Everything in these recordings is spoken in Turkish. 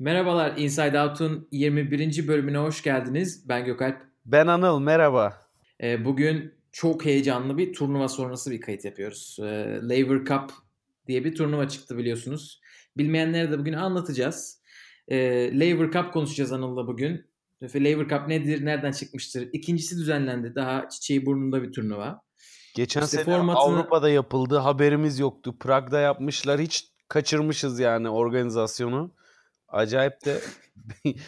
Merhabalar Inside Out'un 21. bölümüne hoş geldiniz. Ben Gökalp. Ben Anıl, merhaba. Ee, bugün çok heyecanlı bir turnuva sonrası bir kayıt yapıyoruz. Ee, Laver Cup diye bir turnuva çıktı biliyorsunuz. Bilmeyenlere de bugün anlatacağız. Ee, Laver Cup konuşacağız Anıl'la bugün. Laver Cup nedir, nereden çıkmıştır? İkincisi düzenlendi. Daha çiçeği burnunda bir turnuva. Geçen işte sene formatını... Avrupa'da yapıldı. Haberimiz yoktu. Prag'da yapmışlar. Hiç kaçırmışız yani organizasyonu. Acayip de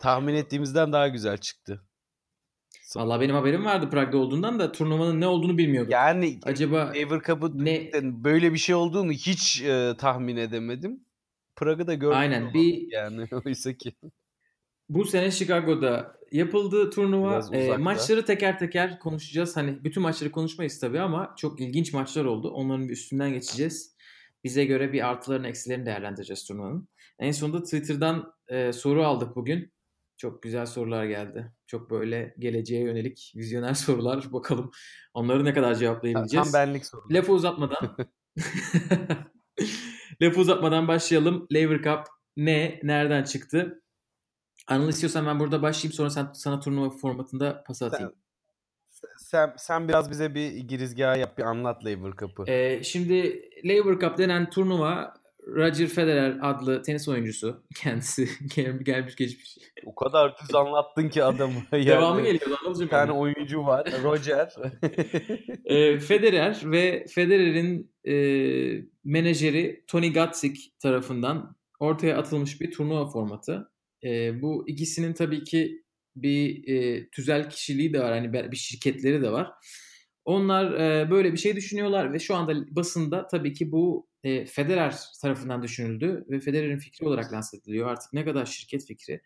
tahmin ettiğimizden daha güzel çıktı. Valla benim haberim vardı Prag'da olduğundan da turnuvanın ne olduğunu bilmiyordum. Yani acaba Ever Cup'ı ne böyle bir şey olduğunu hiç e, tahmin edemedim. Prag'ı da gördüm. Aynen bir yani oysa ki. Bu sene Chicago'da yapıldı turnuva. E, maçları teker teker konuşacağız. Hani bütün maçları konuşmayız tabii ama çok ilginç maçlar oldu. Onların bir üstünden geçeceğiz. Bize göre bir artılarını eksilerini değerlendireceğiz turnuvanın. En sonunda Twitter'dan e, soru aldık bugün. Çok güzel sorular geldi. Çok böyle geleceğe yönelik vizyoner sorular. Bakalım onları ne kadar cevaplayabileceğiz. Tam benlik soru. Lafı uzatmadan lafı uzatmadan başlayalım. Laver Cup ne? Nereden çıktı? Anıl istiyorsan ben burada başlayayım sonra sen, sana turnuva formatında pas atayım. Sen, sen, sen biraz bize bir girizgah yap, bir anlat Laver Cup'ı. Ee, şimdi Laver Cup denen turnuva Roger Federer adlı tenis oyuncusu kendisi gelmiş geçmiş. O kadar düz anlattın ki adamı. Yani, Devamı geliyor anladın Bir tane oyuncu var Roger. e, Federer ve Federer'in e, menajeri Tony Gatzik tarafından ortaya atılmış bir turnuva formatı. E, bu ikisinin tabii ki bir e, tüzel kişiliği de var. Hani bir şirketleri de var. Onlar e, böyle bir şey düşünüyorlar ve şu anda basında tabii ki bu e, Federer tarafından düşünüldü ve Federer'in fikri olarak lanse ediliyor. Artık ne kadar şirket fikri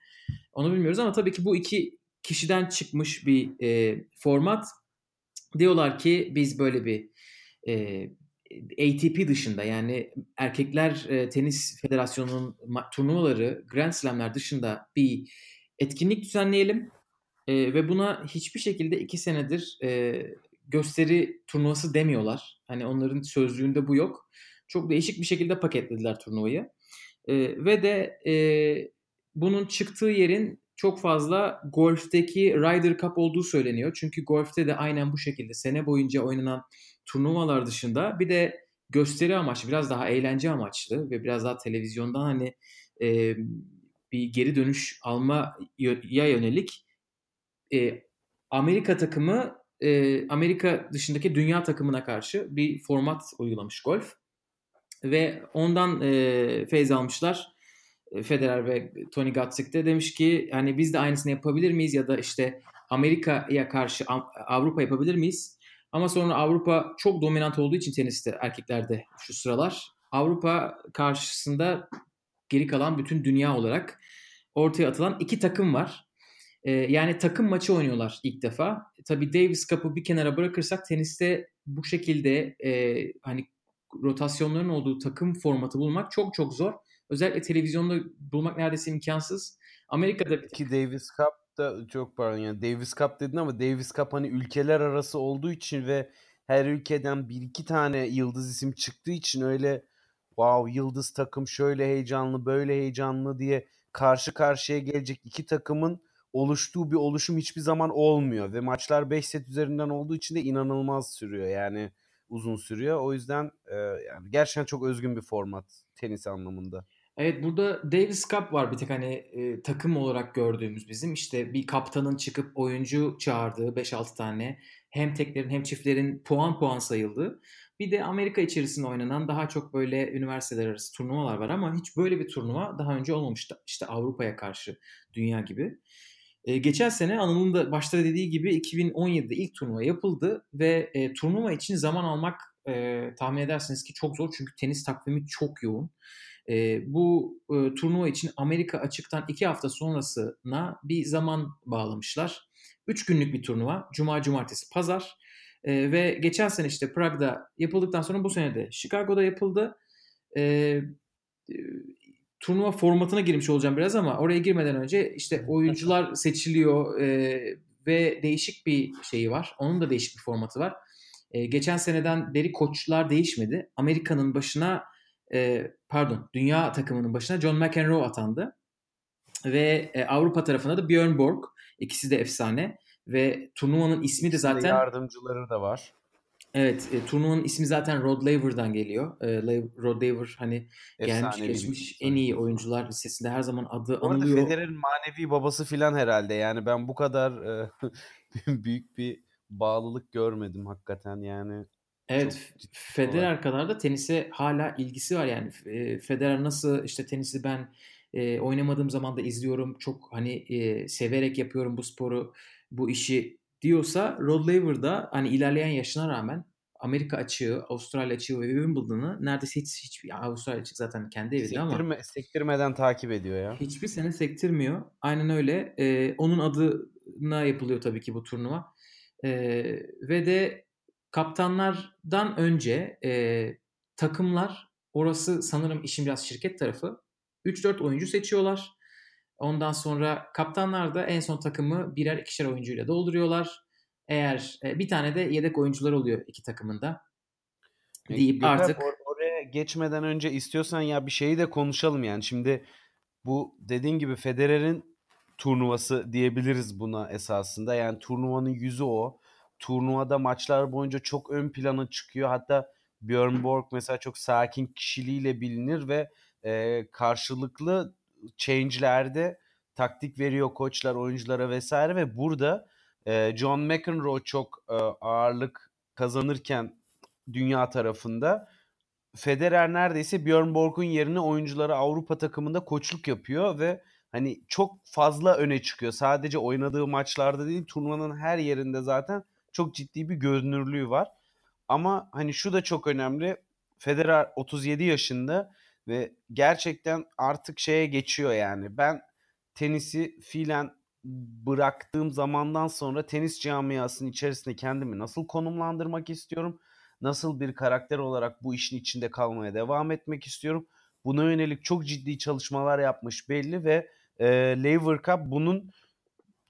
onu bilmiyoruz ama tabii ki bu iki kişiden çıkmış bir e, format. Diyorlar ki biz böyle bir e, ATP dışında yani erkekler e, tenis federasyonunun turnuvaları Grand Slam'ler dışında bir etkinlik düzenleyelim e, ve buna hiçbir şekilde iki senedir e, gösteri turnuvası demiyorlar. Hani onların sözlüğünde bu yok. Çok değişik bir şekilde paketlediler turnuvayı. E, ve de e, bunun çıktığı yerin çok fazla golfteki Ryder Cup olduğu söyleniyor. Çünkü golfte de aynen bu şekilde sene boyunca oynanan turnuvalar dışında bir de gösteri amaçlı, biraz daha eğlence amaçlı ve biraz daha televizyondan hani e, bir geri dönüş almaya yönelik e, Amerika takımı e, Amerika dışındaki dünya takımına karşı bir format uygulamış golf. Ve ondan e, feyz almışlar. E, Federer ve Tony Gatzik de demiş ki hani biz de aynısını yapabilir miyiz ya da işte Amerika'ya karşı Avrupa yapabilir miyiz? Ama sonra Avrupa çok dominant olduğu için teniste erkeklerde şu sıralar Avrupa karşısında geri kalan bütün dünya olarak ortaya atılan iki takım var. Ee, yani takım maçı oynuyorlar ilk defa. Tabii Davis Cup'ı bir kenara bırakırsak teniste bu şekilde e, hani rotasyonların olduğu takım formatı bulmak çok çok zor. Özellikle televizyonda bulmak neredeyse imkansız. Amerika'da ki Davis Cup da çok pardon yani Davis Cup dedin ama Davis Cup hani ülkeler arası olduğu için ve her ülkeden bir iki tane yıldız isim çıktığı için öyle wow yıldız takım şöyle heyecanlı böyle heyecanlı diye karşı karşıya gelecek iki takımın oluştuğu bir oluşum hiçbir zaman olmuyor ve maçlar 5 set üzerinden olduğu için de inanılmaz sürüyor yani uzun sürüyor. O yüzden e, yani gerçekten çok özgün bir format tenis anlamında. Evet burada Davis Cup var bir tek hani e, takım olarak gördüğümüz bizim. işte bir kaptanın çıkıp oyuncu çağırdığı 5-6 tane hem teklerin hem çiftlerin puan puan sayıldığı. Bir de Amerika içerisinde oynanan daha çok böyle üniversiteler arası turnuvalar var ama hiç böyle bir turnuva daha önce olmamıştı. İşte Avrupa'ya karşı dünya gibi. E, geçen sene Anıl'ın da başta dediği gibi 2017'de ilk turnuva yapıldı ve e, turnuva için zaman almak e, tahmin edersiniz ki çok zor çünkü tenis takvimi çok yoğun. E, bu e, turnuva için Amerika açıktan iki hafta sonrasına bir zaman bağlamışlar. Üç günlük bir turnuva. Cuma, cumartesi, pazar. E, ve geçen sene işte Prag'da yapıldıktan sonra bu sene de Chicago'da yapıldı. E, turnuva formatına girmiş olacağım biraz ama oraya girmeden önce işte oyuncular seçiliyor e, ve değişik bir şeyi var. Onun da değişik bir formatı var. E, geçen seneden beri koçlar değişmedi. Amerika'nın başına e, pardon dünya takımının başına John McEnroe atandı. Ve e, Avrupa tarafında da Björn Borg. İkisi de efsane. Ve turnuvanın ismi de zaten... yardımcıları da var. Evet, e, turnuvanın ismi zaten Rod Laver'dan geliyor. E, Rod Laver hani gelmiş geçmiş en iyi oyuncular listesinde her zaman adı Bu anılıyor. Federer'in manevi babası filan herhalde. Yani ben bu kadar e, büyük bir bağlılık görmedim hakikaten yani. Evet, Federer kadar da tenise hala ilgisi var yani. E, Federer nasıl işte tenisi ben e, oynamadığım zaman da izliyorum. Çok hani e, severek yapıyorum bu sporu, bu işi diyorsa Rod Laver da hani ilerleyen yaşına rağmen Amerika açığı, Avustralya açığı ve Wimbledon'ı neredeyse hiç, hiç Avustralya açığı zaten kendi evinde Sektirme, ama sektirmeden takip ediyor ya. Hiçbir sene sektirmiyor. Aynen öyle. Ee, onun adına yapılıyor tabii ki bu turnuva. Ee, ve de kaptanlardan önce e, takımlar orası sanırım işin biraz şirket tarafı 3-4 oyuncu seçiyorlar. Ondan sonra kaptanlar da en son takımı birer ikişer oyuncuyla dolduruyorlar. Eğer e, bir tane de yedek oyuncular oluyor iki takımında. E, deyip Gökhan, artık or- oraya geçmeden önce istiyorsan ya bir şeyi de konuşalım yani. Şimdi bu dediğin gibi Federer'in turnuvası diyebiliriz buna esasında. Yani turnuvanın yüzü o. Turnuvada maçlar boyunca çok ön plana çıkıyor. Hatta Björn Borg mesela çok sakin kişiliğiyle bilinir ve e, karşılıklı change'lerde taktik veriyor koçlar oyunculara vesaire ve burada e, John McEnroe çok e, ağırlık kazanırken dünya tarafında Federer neredeyse Björn Borg'un yerine oyunculara Avrupa takımında koçluk yapıyor ve hani çok fazla öne çıkıyor. Sadece oynadığı maçlarda değil turnuvanın her yerinde zaten çok ciddi bir görünürlüğü var. Ama hani şu da çok önemli. Federer 37 yaşında ve gerçekten artık şeye geçiyor yani. Ben tenisi fiilen bıraktığım zamandan sonra tenis camiasının içerisinde kendimi nasıl konumlandırmak istiyorum? Nasıl bir karakter olarak bu işin içinde kalmaya devam etmek istiyorum? Buna yönelik çok ciddi çalışmalar yapmış belli ve e, Lever Cup bunun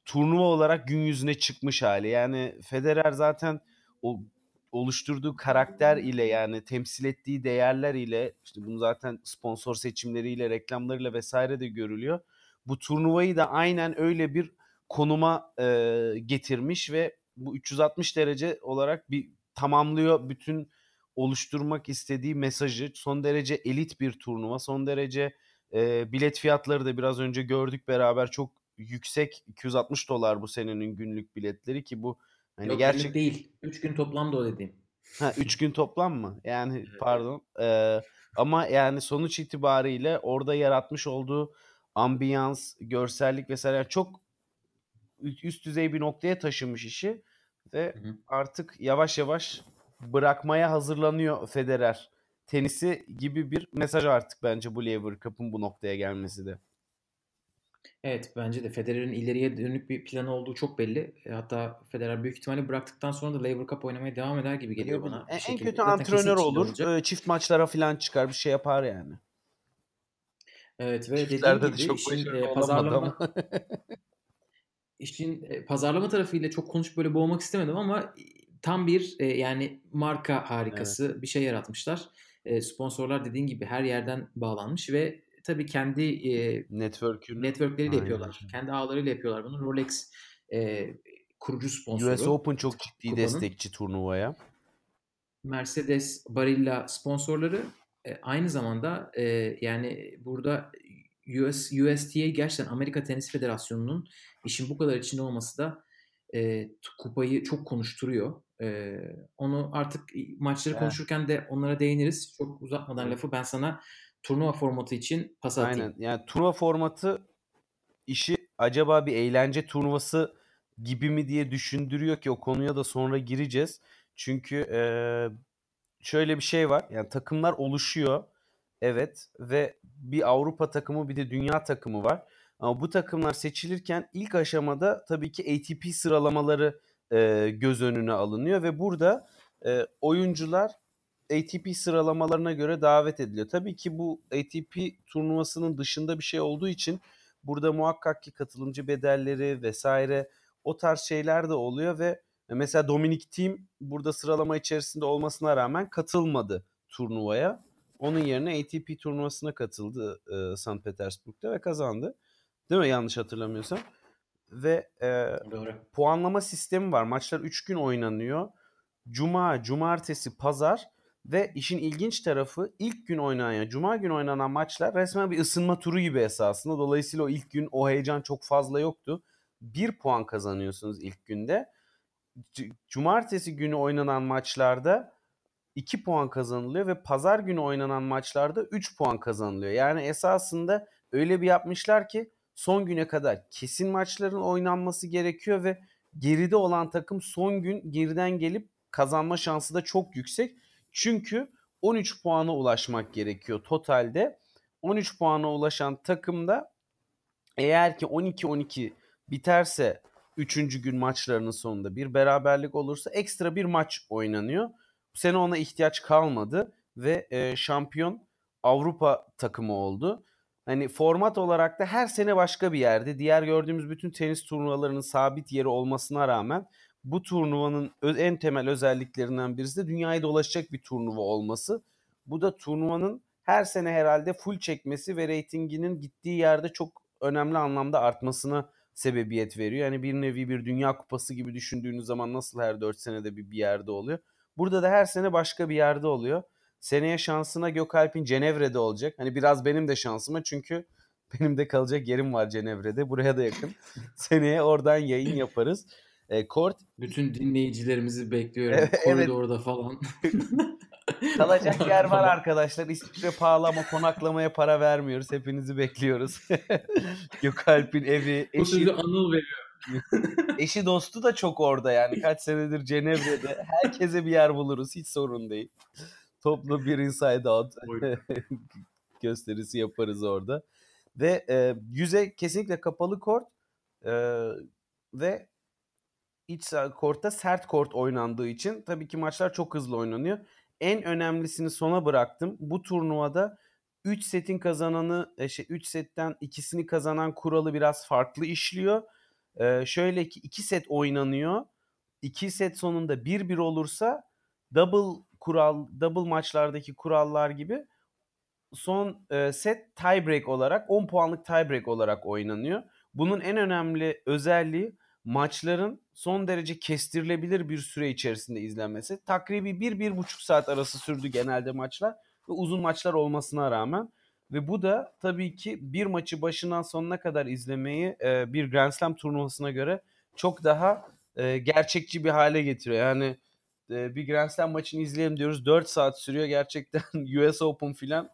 turnuva olarak gün yüzüne çıkmış hali. Yani Federer zaten o oluşturduğu karakter ile yani temsil ettiği değerler ile işte bunu zaten sponsor seçimleriyle reklamlarıyla vesaire de görülüyor. Bu turnuvayı da aynen öyle bir konuma e, getirmiş ve bu 360 derece olarak bir tamamlıyor bütün oluşturmak istediği mesajı. Son derece elit bir turnuva. Son derece e, bilet fiyatları da biraz önce gördük beraber çok yüksek 260 dolar bu senenin günlük biletleri ki bu Hani Yok gerçek değil. 3 gün toplamda o dediğim. Ha 3 gün toplam mı? Yani evet. pardon. Ee, ama yani sonuç itibariyle orada yaratmış olduğu ambiyans, görsellik vesaire çok üst düzey bir noktaya taşımış işi ve hı hı. artık yavaş yavaş bırakmaya hazırlanıyor Federer tenisi gibi bir mesaj artık bence bu Lever Cup'ın bu noktaya gelmesi de. Evet bence de Federer'in ileriye dönük bir planı olduğu çok belli. E, hatta Federer büyük ihtimalle bıraktıktan sonra da Laver Cup oynamaya devam eder gibi geliyor bana. En, en kötü antrenör olur. Çift maçlara falan çıkar bir şey yapar yani. Evet ve dediğim gibi de çok işin e, pazarlama işin e, pazarlama tarafıyla çok konuşup böyle boğmak istemedim ama tam bir e, yani marka harikası evet. bir şey yaratmışlar. E, sponsorlar dediğin gibi her yerden bağlanmış ve tabii kendi e, Network'ün networkleriyle yapıyorlar. Kendi ağlarıyla yapıyorlar bunu. Rolex e, kurucu sponsoru. US Open çok ciddi Kupanın. destekçi turnuvaya. Mercedes, Barilla sponsorları e, aynı zamanda e, yani burada US USTA gerçekten Amerika Tenis Federasyonu'nun işin bu kadar içinde olması da e, kupayı çok konuşturuyor. E, onu artık maçları evet. konuşurken de onlara değiniriz. Çok uzatmadan evet. lafı ben sana turnuva formatı için pas atayım. Aynen. Yani turnuva formatı işi acaba bir eğlence turnuvası gibi mi diye düşündürüyor ki o konuya da sonra gireceğiz. Çünkü e, şöyle bir şey var. Yani takımlar oluşuyor. Evet ve bir Avrupa takımı bir de dünya takımı var. Ama bu takımlar seçilirken ilk aşamada tabii ki ATP sıralamaları e, göz önüne alınıyor ve burada e, oyuncular ATP sıralamalarına göre davet ediliyor. Tabii ki bu ATP turnuvasının dışında bir şey olduğu için burada muhakkak ki katılımcı bedelleri vesaire o tarz şeyler de oluyor ve mesela Dominic Thiem burada sıralama içerisinde olmasına rağmen katılmadı turnuvaya. Onun yerine ATP turnuvasına katıldı e, St. Petersburg'da ve kazandı. Değil mi yanlış hatırlamıyorsam? Ve e, Doğru. puanlama sistemi var. Maçlar 3 gün oynanıyor. Cuma, cumartesi, pazar ve işin ilginç tarafı ilk gün oynanan cuma gün oynanan maçlar resmen bir ısınma turu gibi esasında. Dolayısıyla o ilk gün o heyecan çok fazla yoktu. Bir puan kazanıyorsunuz ilk günde. C- Cumartesi günü oynanan maçlarda 2 puan kazanılıyor ve pazar günü oynanan maçlarda 3 puan kazanılıyor. Yani esasında öyle bir yapmışlar ki son güne kadar kesin maçların oynanması gerekiyor ve geride olan takım son gün geriden gelip kazanma şansı da çok yüksek. Çünkü 13 puana ulaşmak gerekiyor totalde. 13 puana ulaşan takımda eğer ki 12-12 biterse 3. gün maçlarının sonunda bir beraberlik olursa ekstra bir maç oynanıyor. Bu sene ona ihtiyaç kalmadı ve e, şampiyon Avrupa takımı oldu. Hani format olarak da her sene başka bir yerde. Diğer gördüğümüz bütün tenis turnuvalarının sabit yeri olmasına rağmen bu turnuvanın en temel özelliklerinden birisi de dünyayı dolaşacak bir turnuva olması. Bu da turnuvanın her sene herhalde full çekmesi ve reytinginin gittiği yerde çok önemli anlamda artmasına sebebiyet veriyor. Yani bir nevi bir dünya kupası gibi düşündüğünüz zaman nasıl her 4 senede bir, bir yerde oluyor. Burada da her sene başka bir yerde oluyor. Seneye şansına Gökalp'in Cenevre'de olacak. Hani biraz benim de şansıma çünkü benim de kalacak yerim var Cenevre'de. Buraya da yakın. Seneye oradan yayın yaparız. E, Kort Bütün dinleyicilerimizi bekliyorum. Evet, Koridorda evet. falan. Kalacak yer var arkadaşlar. İsviçre pahalı ama konaklamaya para vermiyoruz. Hepinizi bekliyoruz. Gökalp'in evi. Eşi, Bu sözü Anıl veriyor. eşi dostu da çok orada yani. Kaç senedir Cenevre'de. Herkese bir yer buluruz. Hiç sorun değil. Toplu bir inside out gösterisi yaparız orada. Ve e, yüze kesinlikle kapalı kort e, ve iç kortta sert kort oynandığı için tabii ki maçlar çok hızlı oynanıyor. En önemlisini sona bıraktım. Bu turnuvada 3 setin kazananı, e, şey 3 setten ikisini kazanan kuralı biraz farklı işliyor. Ee, şöyle ki 2 set oynanıyor. 2 set sonunda 1-1 olursa double kural, double maçlardaki kurallar gibi son e, set tiebreak olarak 10 puanlık tiebreak olarak oynanıyor. Bunun en önemli özelliği maçların son derece kestirilebilir bir süre içerisinde izlenmesi. Takribi 1-1,5 saat arası sürdü genelde maçlar ve uzun maçlar olmasına rağmen. Ve bu da tabii ki bir maçı başından sonuna kadar izlemeyi e, bir Grand Slam turnuvasına göre çok daha e, gerçekçi bir hale getiriyor. Yani e, bir Grand Slam maçını izleyelim diyoruz 4 saat sürüyor gerçekten US Open filan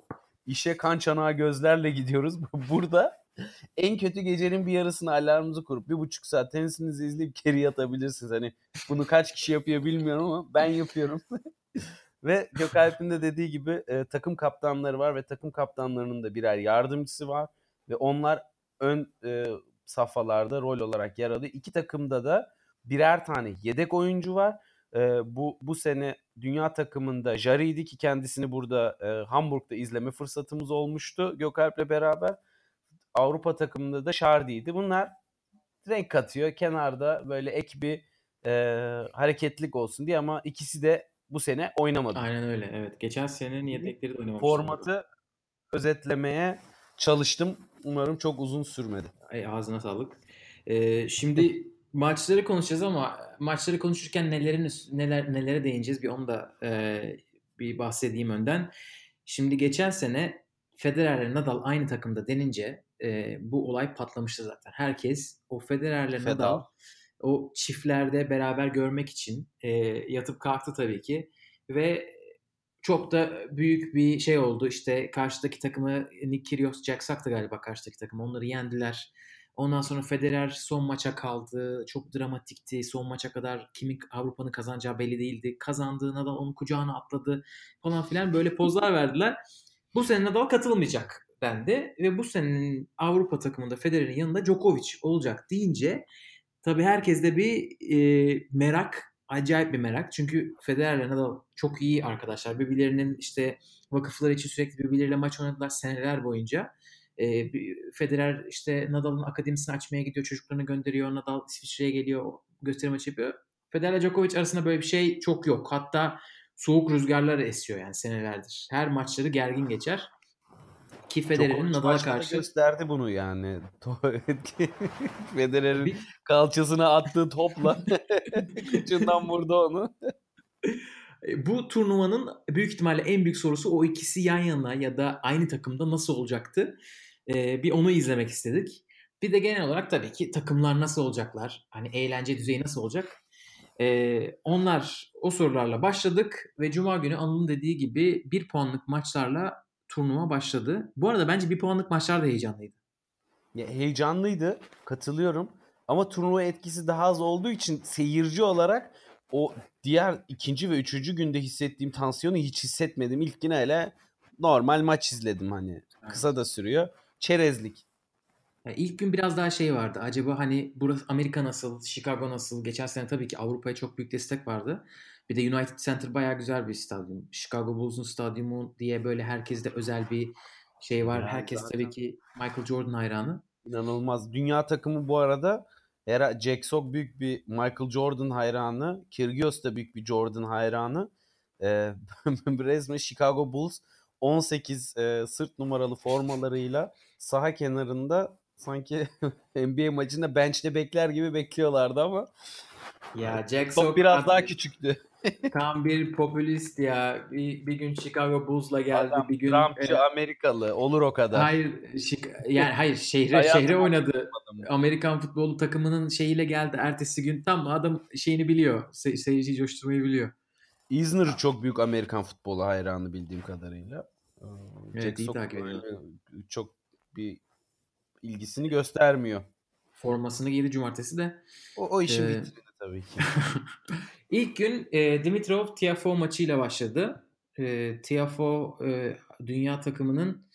işe kan çanağı gözlerle gidiyoruz. Burada en kötü gecenin bir yarısını alarmınızı kurup bir buçuk saat tenisinizi izleyip geri yatabilirsiniz. Hani bunu kaç kişi yapıyor bilmiyorum ama ben yapıyorum. ve Gökalp'in de dediği gibi e, takım kaptanları var ve takım kaptanlarının da birer yardımcısı var. Ve onlar ön e, safhalarda rol olarak yer alıyor. İki takımda da birer tane yedek oyuncu var. E, bu bu sene dünya takımında Jari'ydi ki kendisini burada e, Hamburg'da izleme fırsatımız olmuştu Gökalp'le beraber. Avrupa takımında da Şardi'ydi. Bunlar renk katıyor. Kenarda böyle ek bir e, hareketlik olsun diye ama ikisi de bu sene oynamadı. Aynen öyle. Evet. Geçen senenin yedekleri de oynamamıştı. Formatı özetlemeye çalıştım. Umarım çok uzun sürmedi. Ay, ağzına sağlık. Ee, şimdi maçları konuşacağız ama maçları konuşurken nelerin neler nelere değineceğiz bir onu da e, bir bahsedeyim önden. Şimdi geçen sene Federer Nadal aynı takımda denince e, bu olay patlamıştı zaten. Herkes o Federer'le Nadal o çiftlerde beraber görmek için e, yatıp kalktı tabii ki ve çok da büyük bir şey oldu. İşte karşıdaki takımı Nick Kyrgios, Jack Sock'tı galiba karşıdaki takım. Onları yendiler. Ondan sonra Federer son maça kaldı. Çok dramatikti. Son maça kadar kimin Avrupa'nın kazanacağı belli değildi. Kazandığı Nadal onun kucağına atladı falan filan böyle pozlar verdiler. Bu sene Nadal katılmayacak dendi ve bu senenin Avrupa takımında Federer'in yanında Djokovic olacak deyince tabii herkeste bir e, merak, acayip bir merak. Çünkü Federer'le Nadal çok iyi arkadaşlar. Birbirlerinin işte vakıfları için sürekli birbirleriyle maç oynadılar seneler boyunca. E, Federer işte Nadal'ın akademisini açmaya gidiyor, çocuklarını gönderiyor. Nadal İsviçre'ye geliyor, gösteri maçı yapıyor. Federer Djokovic arasında böyle bir şey çok yok. Hatta soğuk rüzgarlar esiyor yani senelerdir. Her maçları gergin geçer. Ki Federer'in Nadal'a karşı gösterdi bunu yani. Federer'in bir... kalçasına attığı topla ucundan vurdu onu. E, bu turnuvanın büyük ihtimalle en büyük sorusu o ikisi yan yana ya da aynı takımda nasıl olacaktı? Ee, bir onu izlemek istedik. Bir de genel olarak tabii ki takımlar nasıl olacaklar? Hani eğlence düzeyi nasıl olacak? Ee, onlar o sorularla başladık ve Cuma günü Anıl'ın dediği gibi bir puanlık maçlarla turnuva başladı. Bu arada bence bir puanlık maçlar da heyecanlıydı. Ya, heyecanlıydı. Katılıyorum. Ama turnuva etkisi daha az olduğu için seyirci olarak o diğer ikinci ve üçüncü günde hissettiğim tansiyonu hiç hissetmedim. İlk yine hele normal maç izledim hani. Evet. Kısa da sürüyor. Çerezlik. Yani ilk gün biraz daha şey vardı. Acaba hani burası Amerika nasıl, Chicago nasıl? Geçen sene tabii ki Avrupa'ya çok büyük destek vardı. Bir de United Center bayağı güzel bir stadyum. Chicago Bulls'un stadyumu diye böyle herkeste özel bir şey var. Yani Herkes zaten. tabii ki Michael Jordan hayranı. İnanılmaz. Dünya takımı bu arada Era Jack Sock büyük bir Michael Jordan hayranı. Kyrgios da büyük bir Jordan hayranı. Ee, resmen Chicago Bulls 18 e, sırt numaralı formalarıyla saha kenarında sanki NBA maçında bench'te bekler gibi bekliyorlardı ama ya Jack Sock biraz daha küçüktü. Tam bir popülist ya. Bir, bir gün Chicago Bulls'la geldi. Adam, bir gün Trumpçı e, Amerikalı. Olur o kadar. Hayır, yani hayır şehre şehre oynadı. Amerikan futbolu takımının şeyiyle geldi. Ertesi gün tam adam şeyini biliyor. Se- seyirciyi coşturmayı biliyor. Isner çok büyük Amerikan futbolu hayranı bildiğim kadarıyla. Evet, Jack iyi takip. Çok bir ilgisini göstermiyor. Formasını giydi cumartesi de. O, o işin ee, tabii ki. İlk gün e, Dimitrov Tiafo maçıyla başladı. E, Tiafo e, dünya takımının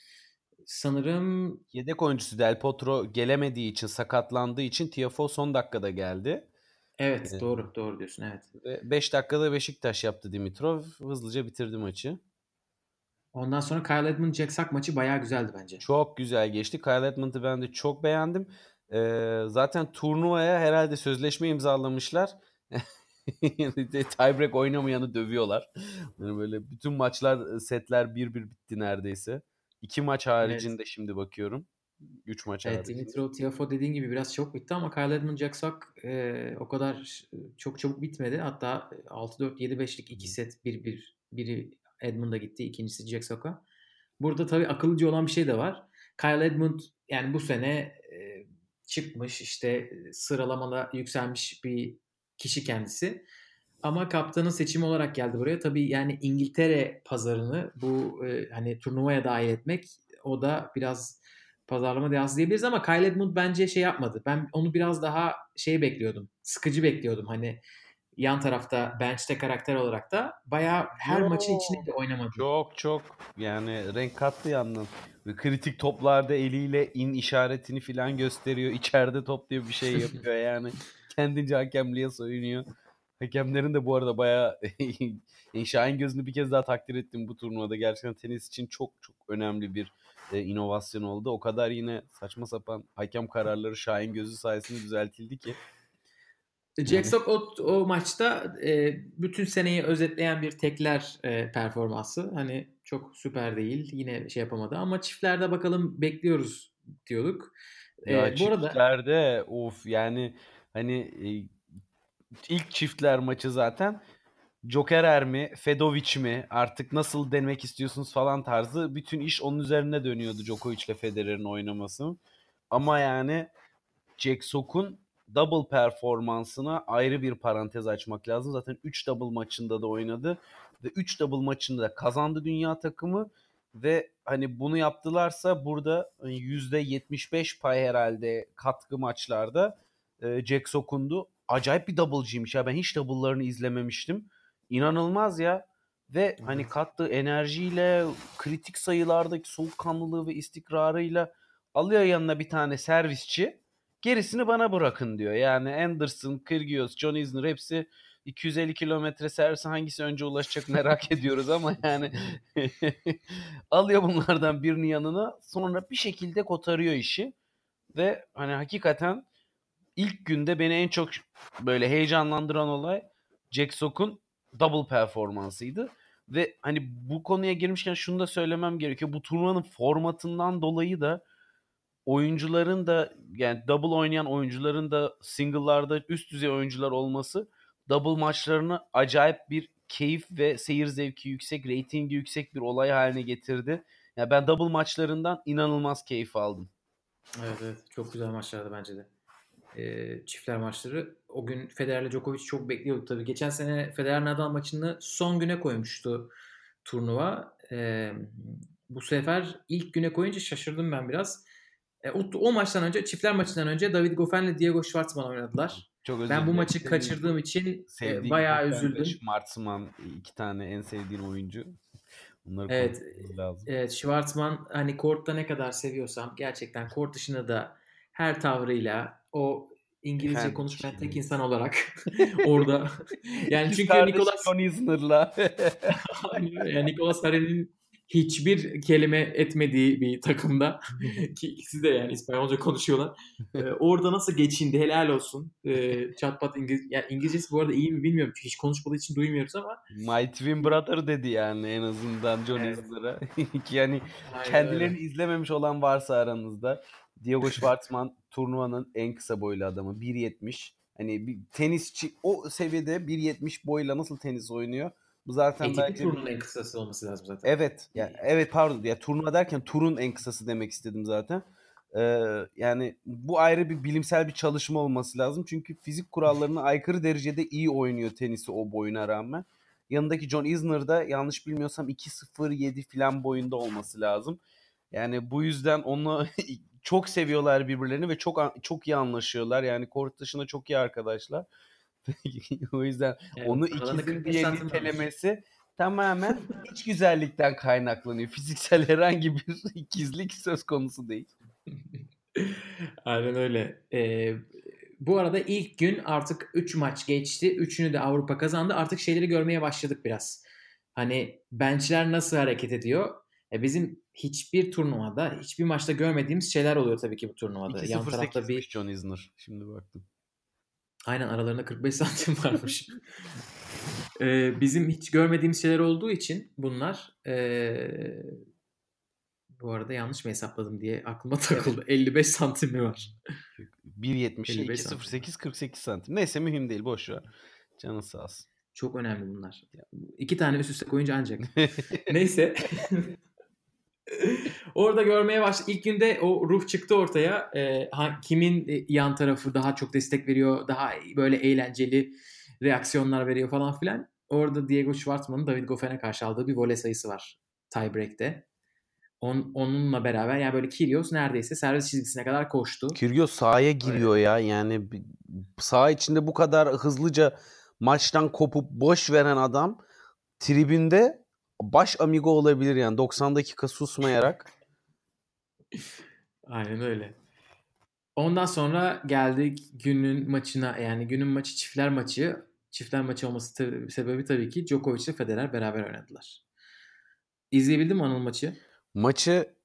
sanırım yedek oyuncusu Del Potro gelemediği için sakatlandığı için Tiafo son dakikada geldi. Evet ee, doğru doğru diyorsun evet. 5 dakikada Beşiktaş yaptı Dimitrov. Hızlıca bitirdi maçı. Ondan sonra Kyle Edmund Jack Sock maçı bayağı güzeldi bence. Çok güzel geçti. Kyle Edmund'u ben de çok beğendim. Ee, zaten turnuvaya herhalde sözleşme imzalamışlar. Tiebreak oynamayanı dövüyorlar. Yani böyle bütün maçlar setler bir bir bitti neredeyse. İki maç haricinde evet. şimdi bakıyorum. Üç maç evet, haricinde. Dimitro Tiafo dediğin gibi biraz çok bitti ama Kyle Edmund Jack Sock e, o kadar çok çabuk bitmedi. Hatta 6-4 7-5'lik iki set bir bir biri Edmund'a gitti. ikincisi Jack Sock'a. Burada tabii akıllıca olan bir şey de var. Kyle Edmund yani bu sene e, çıkmış işte sıralamada yükselmiş bir kişi kendisi. Ama kaptanın seçimi olarak geldi buraya. Tabii yani İngiltere pazarını bu e, hani turnuvaya dahil etmek o da biraz pazarlama dehası diyebiliriz ama Kyle Edmund bence şey yapmadı. Ben onu biraz daha şey bekliyordum. Sıkıcı bekliyordum. Hani yan tarafta bench'te karakter olarak da bayağı her Yo, maçın içinde de oynamadı. Çok çok yani renk kattı. Ve kritik toplarda eliyle in işaretini falan gösteriyor. İçeride top diye bir şey yapıyor yani. Kendince hakemliğe soyunuyor. Hakemlerin de bu arada bayağı Şahin gözünü bir kez daha takdir ettim bu turnuvada. Gerçekten tenis için çok çok önemli bir e, inovasyon oldu. O kadar yine saçma sapan hakem kararları Şahin gözü sayesinde düzeltildi ki. Jack Sock o, o maçta e, bütün seneyi özetleyen bir tekler e, performansı. Hani çok süper değil. Yine şey yapamadı ama çiftlerde bakalım bekliyoruz diyorduk. Ya e, bu çiftlerde arada... of yani hani e, ilk çiftler maçı zaten Jokerer mi, Fedovic mi artık nasıl denemek istiyorsunuz falan tarzı bütün iş onun üzerine dönüyordu Djokovic ile Federer'in oynaması. Ama yani Jack Sock'un double performansına ayrı bir parantez açmak lazım. Zaten 3 double maçında da oynadı ve 3 double maçında da kazandı dünya takımı ve hani bunu yaptılarsa burada %75 pay herhalde katkı maçlarda e, Jack Sokundu. Acayip bir double'cıymış ya. Ben hiç double'larını izlememiştim. İnanılmaz ya. Ve hani kattığı enerjiyle, kritik sayılardaki soğukkanlılığı ve istikrarıyla alıyor yanına bir tane servisçi. Gerisini bana bırakın diyor. Yani Anderson, Kyrgios, John Isner hepsi 250 kilometre servise hangisi önce ulaşacak merak ediyoruz ama yani alıyor bunlardan birini yanına sonra bir şekilde kotarıyor işi ve hani hakikaten ilk günde beni en çok böyle heyecanlandıran olay Jack Sock'un double performansıydı. Ve hani bu konuya girmişken şunu da söylemem gerekiyor. Bu turnuvanın formatından dolayı da oyuncuların da yani double oynayan oyuncuların da single'larda üst düzey oyuncular olması double maçlarını acayip bir keyif ve seyir zevki yüksek, reytingi yüksek bir olay haline getirdi. Ya yani ben double maçlarından inanılmaz keyif aldım. Evet evet çok güzel maçlardı bence de. Ee, çiftler maçları. O gün Federer'le Djokovic çok bekliyorduk tabii. Geçen sene Federer Nadal maçını son güne koymuştu turnuva. Ee, bu sefer ilk güne koyunca şaşırdım ben biraz. E, o, o maçtan önce çiftler maçından önce David Goffin ile Diego Schwartzman oynadılar. Çok özür ben bu maçı Senin kaçırdığım için e, bayağı üzüldüm. Schwartzman iki tane en sevdiğin oyuncu. Bunları evet, lazım. evet Schwartzman hani kortta ne kadar seviyorsam gerçekten kort dışında da her tavrıyla o İngilizce Efendim, konuşmayan tek insan olarak orada yani çünkü Nicolas yani Nicolas Haren'in hiçbir kelime etmediği bir takımda ki ikisi de yani İspanyolca konuşuyorlar. Ee, orada nasıl geçindi helal olsun. Ee, çatpat İngiliz yani İngilizcesi bu arada iyi mi bilmiyorum çünkü hiç konuşmadığı için duymuyoruz ama. My Twin Brother dedi yani en azından John evet. Isner'a. ki yani Aynen kendilerini öyle. izlememiş olan varsa aranızda Diego Schwartzman turnuvanın en kısa boylu adamı 1.70. Hani bir tenisçi o seviyede 1.70 boyla nasıl tenis oynuyor? Bu zaten ATP belki turunun en kısası olması lazım zaten. Evet. Yani, evet pardon. Ya turnuva derken turun en kısası demek istedim zaten. Ee, yani bu ayrı bir bilimsel bir çalışma olması lazım. Çünkü fizik kurallarına aykırı derecede iyi oynuyor tenisi o boyuna rağmen. Yanındaki John Isner da yanlış bilmiyorsam 2.07 falan boyunda olması lazım. Yani bu yüzden onu çok seviyorlar birbirlerini ve çok çok iyi anlaşıyorlar. Yani kort dışında çok iyi arkadaşlar. o yüzden yani onu ikisinin diğerini nitelemesi tamamen iç güzellikten kaynaklanıyor. Fiziksel herhangi bir ikizlik söz konusu değil. Aynen öyle. Ee, bu arada ilk gün artık 3 maç geçti. Üçünü de Avrupa kazandı. Artık şeyleri görmeye başladık biraz. Hani benchler nasıl hareket ediyor? E bizim hiçbir turnuvada, hiçbir maçta görmediğimiz şeyler oluyor tabii ki bu turnuvada. Yan tarafta bir John Isner. Şimdi baktım. Aynen aralarında 45 santim varmış. ee, bizim hiç görmediğimiz şeyler olduğu için bunlar ee, bu arada yanlış mı hesapladım diye aklıma takıldı. 55 santim mi var? 1.70 2.08 48 santim. Neyse mühim değil boş ver. Canı sağ olsun. Çok önemli bunlar. İki tane üst üste koyunca ancak. Neyse. Orada görmeye başladık. İlk günde o ruh çıktı ortaya. E, ha, kimin e, yan tarafı daha çok destek veriyor, daha böyle eğlenceli reaksiyonlar veriyor falan filan. Orada Diego Schwartzman'ın David Goffin'e karşı aldığı bir voley sayısı var tiebreak'te. On, onunla beraber yani böyle Kyrgios neredeyse servis çizgisine kadar koştu. Kyrgios sahaya giriyor evet. ya. Yani saha içinde bu kadar hızlıca maçtan kopup boş veren adam tribünde baş amigo olabilir yani 90 dakika susmayarak. Aynen öyle. Ondan sonra geldik günün maçına yani günün maçı çiftler maçı. Çiftler maçı olması tabi, sebebi tabii ki Djokovic ile Federer beraber oynadılar. İzleyebildin mi Anıl maçı? Maçı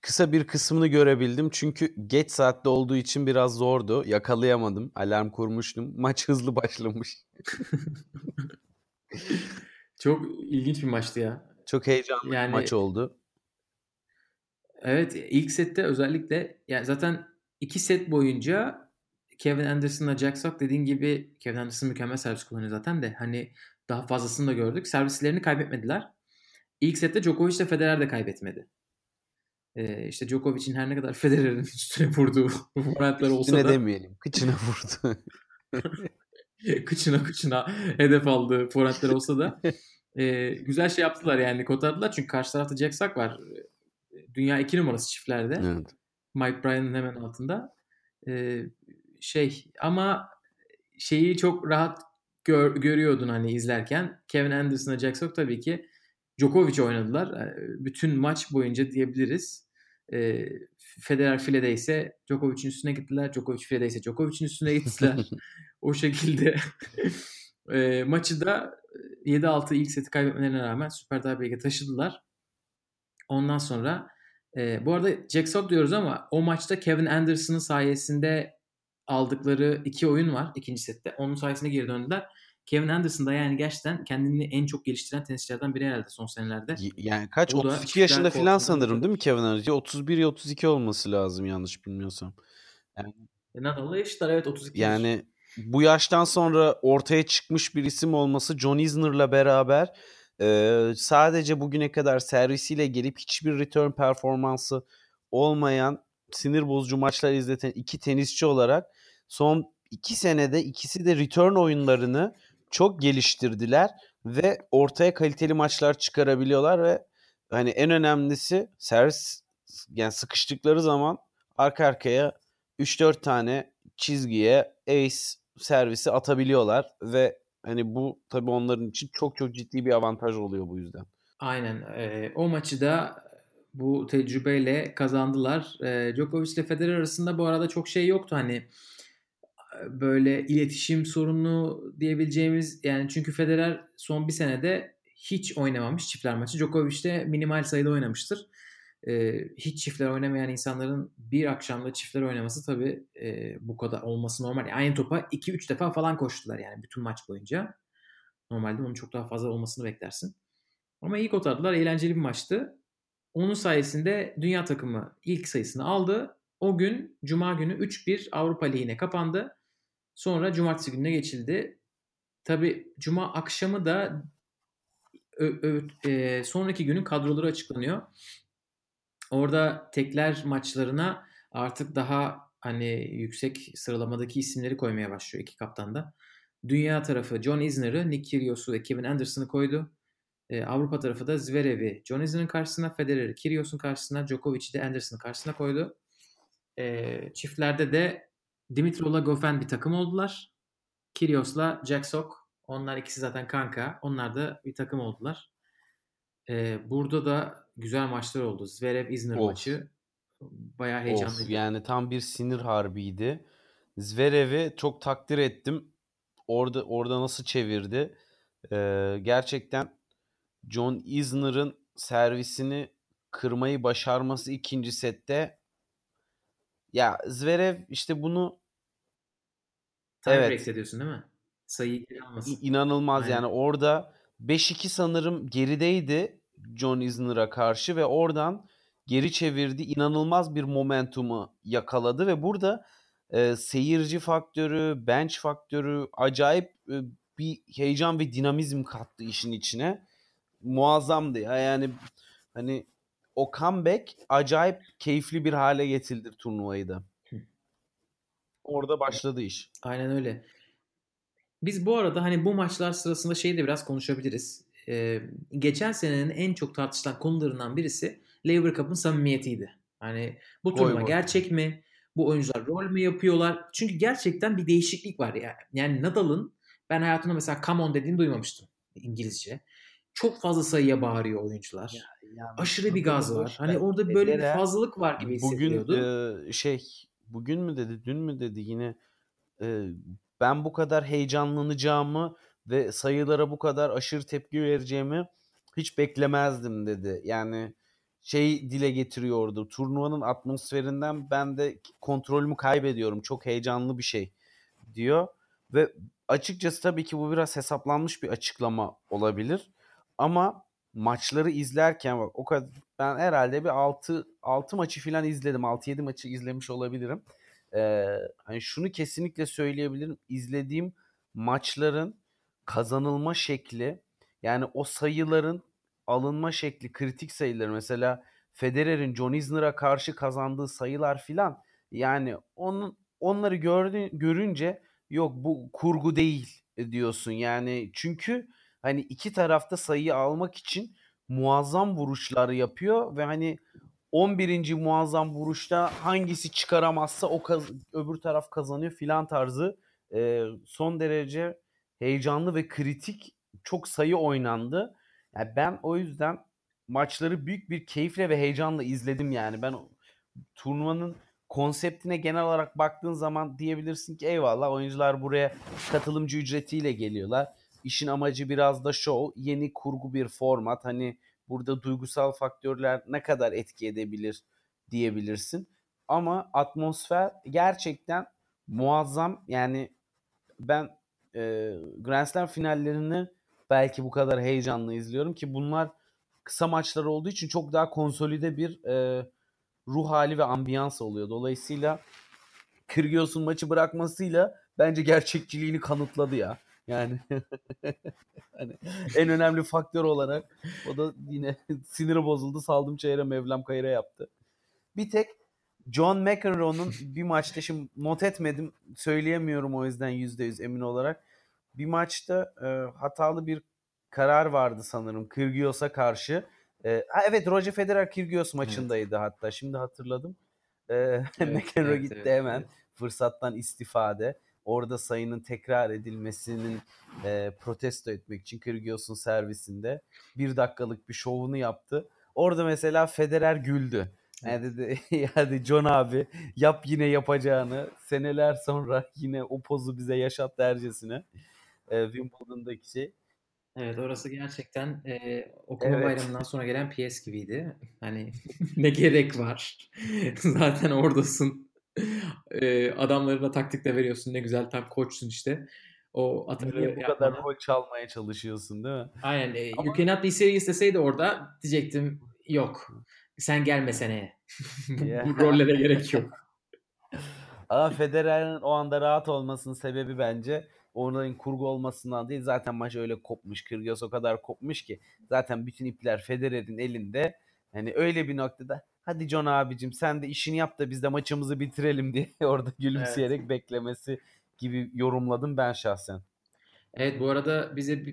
kısa bir kısmını görebildim. Çünkü geç saatte olduğu için biraz zordu. Yakalayamadım. Alarm kurmuştum. Maç hızlı başlamış. Çok ilginç bir maçtı ya. Çok heyecanlı yani, bir maç oldu. Evet ilk sette özellikle yani zaten iki set boyunca Kevin Anderson'la Jack Sock dediğin gibi Kevin Anderson mükemmel servis kullanıyor zaten de hani daha fazlasını da gördük. Servislerini kaybetmediler. İlk sette Djokovic ile Federer de kaybetmedi. Ee, işte Djokovic'in her ne kadar Federer'in üstüne vurduğu forentler olsa da. Üstüne demeyelim. Kıçına vurdu. kıçına kıçına hedef aldığı forentler olsa da e, güzel şey yaptılar yani kotardılar. Çünkü karşı tarafta Jack Sock var. Dünya iki numarası çiftlerde. Evet. Mike Bryan'ın hemen altında. E, şey ama şeyi çok rahat gör, görüyordun hani izlerken. Kevin Anderson'a Jack Sock tabii ki Djokovic oynadılar. Bütün maç boyunca diyebiliriz. E, Federer filede ise Djokovic'in üstüne gittiler. Djokovic filede ise Djokovic'in üstüne gittiler. o şekilde e, maçı da 7-6 ilk seti kaybetmelerine rağmen Süper Tiebreak'e taşıdılar. Ondan sonra e, bu arada Jack Sock diyoruz ama o maçta Kevin Anderson'ın sayesinde aldıkları iki oyun var ikinci sette. Onun sayesinde geri döndüler. Kevin Anderson da yani gerçekten kendini en çok geliştiren tenisçilerden biri herhalde son senelerde. Yani kaç? O da 32 yaşında kortunda sanırım değil mi Kevin Anderson? 31 ya 32 olması lazım yanlış bilmiyorsam. E, Nadal'la eşitler evet 32 Yani bu yaştan sonra ortaya çıkmış bir isim olması John Isner'la beraber e, sadece bugüne kadar servisiyle gelip hiçbir return performansı olmayan sinir bozucu maçlar izleten iki tenisçi olarak son iki senede ikisi de return oyunlarını çok geliştirdiler ve ortaya kaliteli maçlar çıkarabiliyorlar ve hani en önemlisi servis yani sıkıştıkları zaman arka arkaya 3-4 tane çizgiye ace servisi atabiliyorlar ve hani bu tabii onların için çok çok ciddi bir avantaj oluyor bu yüzden. Aynen. E, o maçı da bu tecrübeyle kazandılar. E, Djokovic ile Federer arasında bu arada çok şey yoktu hani böyle iletişim sorunu diyebileceğimiz yani çünkü Federer son bir senede hiç oynamamış çiftler maçı. Djokovic de minimal sayıda oynamıştır. Ee, hiç çiftler oynamayan insanların bir akşamda çiftler oynaması tabii e, bu kadar olması normal. Yani aynı topa 2-3 defa falan koştular yani bütün maç boyunca. Normalde onun çok daha fazla olmasını beklersin. Ama iyi kotardılar. Eğlenceli bir maçtı. Onun sayesinde dünya takımı ilk sayısını aldı. O gün Cuma günü 3-1 Avrupa Ligi'ne kapandı. Sonra cumartesi gününe geçildi. Tabi cuma akşamı da ö, ö, e, sonraki günün kadroları açıklanıyor. Orada tekler maçlarına artık daha hani yüksek sıralamadaki isimleri koymaya başlıyor iki kaptan da. Dünya tarafı John Isner'ı, Nick Kyrgios'u ve Kevin Anderson'ı koydu. Ee, Avrupa tarafı da Zverev'i John Isner'ın karşısına, Federer'i Kyrgios'un karşısına, Djokovic'i de Anderson'ın karşısına koydu. Ee, çiftlerde de Dimitrov'la Goffin bir takım oldular. Kyrgios'la Jack Sock. Onlar ikisi zaten kanka. Onlar da bir takım oldular. Ee, burada da güzel maçlar oldu. Zverev İzmir Of. maçı bayağı heyecanlıydı. Of, yani tam bir sinir harbiydi. Zverev'i çok takdir ettim. Orada orada nasıl çevirdi? Ee, gerçekten John Isner'ın servisini kırmayı başarması ikinci sette ya Zverev işte bunu Tiebreak evet. ediyorsun değil mi? Sayıyı geri almasın. İnanılmaz Aynen. yani orada 5-2 sanırım gerideydi John Isner'a karşı ve oradan geri çevirdi. İnanılmaz bir momentumu yakaladı ve burada e, seyirci faktörü, bench faktörü acayip e, bir heyecan ve dinamizm kattı işin içine. Muazzamdı ya yani hani o comeback acayip keyifli bir hale getirdi turnuvayı da. Orada başladı iş. Aynen öyle. Biz bu arada hani bu maçlar sırasında şeyi de biraz konuşabiliriz. Ee, geçen senenin en çok tartışılan konularından birisi Lever Cup'ın samimiyetiydi. Hani bu turnuva boy. gerçek mi? Bu oyuncular rol mü yapıyorlar? Çünkü gerçekten bir değişiklik var ya. Yani Nadal'ın ben hayatımda mesela come on dediğini duymamıştım İngilizce. Çok fazla sayıya bağırıyor oyuncular. Aşırı bir gaz var. Hani orada böyle bir fazlalık var gibi Bugün hissediliyordu. e, şey bugün mü dedi dün mü dedi yine e, ben bu kadar heyecanlanacağımı ve sayılara bu kadar aşırı tepki vereceğimi hiç beklemezdim dedi. Yani şey dile getiriyordu. Turnuvanın atmosferinden ben de kontrolümü kaybediyorum. Çok heyecanlı bir şey diyor ve açıkçası tabii ki bu biraz hesaplanmış bir açıklama olabilir. Ama maçları izlerken bak o kadar ben herhalde bir 6 6 maçı falan izledim. 6-7 maçı izlemiş olabilirim. Ee, hani şunu kesinlikle söyleyebilirim. İzlediğim maçların kazanılma şekli yani o sayıların alınma şekli kritik sayıları mesela Federer'in John Isner'a karşı kazandığı sayılar filan yani onun onları gördü, görünce yok bu kurgu değil diyorsun yani çünkü hani iki tarafta sayıyı almak için muazzam vuruşlar yapıyor ve hani 11. muazzam vuruşta hangisi çıkaramazsa o kaz- öbür taraf kazanıyor filan tarzı e, son derece heyecanlı ve kritik çok sayı oynandı. Yani ben o yüzden maçları büyük bir keyifle ve heyecanla izledim yani. Ben turnuvanın konseptine genel olarak baktığın zaman diyebilirsin ki eyvallah oyuncular buraya katılımcı ücretiyle geliyorlar. İşin amacı biraz da show, yeni kurgu bir format. Hani burada duygusal faktörler ne kadar etki edebilir diyebilirsin. Ama atmosfer gerçekten muazzam. Yani ben e, Grand Slam finallerini belki bu kadar heyecanlı izliyorum ki bunlar kısa maçlar olduğu için çok daha konsolide bir e, ruh hali ve ambiyans oluyor. Dolayısıyla Kyrgios'un maçı bırakmasıyla bence gerçekçiliğini kanıtladı ya. Yani hani en önemli faktör olarak o da yine siniri bozuldu. Saldım çayıra Mevlam kayıra yaptı. Bir tek John McEnroe'nun bir maçta şimdi not etmedim söyleyemiyorum o yüzden %100 emin olarak. Bir maçta e, hatalı bir karar vardı sanırım Kyrgios'a karşı. E, ha, evet Roger Federer Kyrgios maçındaydı evet. hatta şimdi hatırladım. E, evet, McEnroe evet, gitti evet, hemen evet. fırsattan istifade. Orada sayının tekrar edilmesinin e, protesto etmek için Kyrgios'un servisinde bir dakikalık bir şovunu yaptı. Orada mesela Federer güldü. Yani dedi hadi John abi yap yine yapacağını. Seneler sonra yine o pozu bize yaşat dercesine. E, Wimbledon'daki şey. Evet orası gerçekten e, okuma evet. bayramından sonra gelen PS gibiydi. Hani ne gerek var? Zaten oradasın. E, adamlarına taktik de veriyorsun. Ne güzel tam koçsun işte. O atarı Niye bu kadar rol çalmaya çalışıyorsun değil mi? Aynen. E, Ama... You cannot be serious deseydi orada diyecektim yok. Sen gelme seneye. bu rollere gerek yok. Ama Federer'in o anda rahat olmasının sebebi bence onların kurgu olmasından değil. Zaten maç öyle kopmuş. Kyrgios o kadar kopmuş ki. Zaten bütün ipler Federer'in elinde. Yani öyle bir noktada hadi John abicim sen de işini yap da biz de maçımızı bitirelim diye orada gülümseyerek evet. beklemesi gibi yorumladım ben şahsen. Evet bu arada bize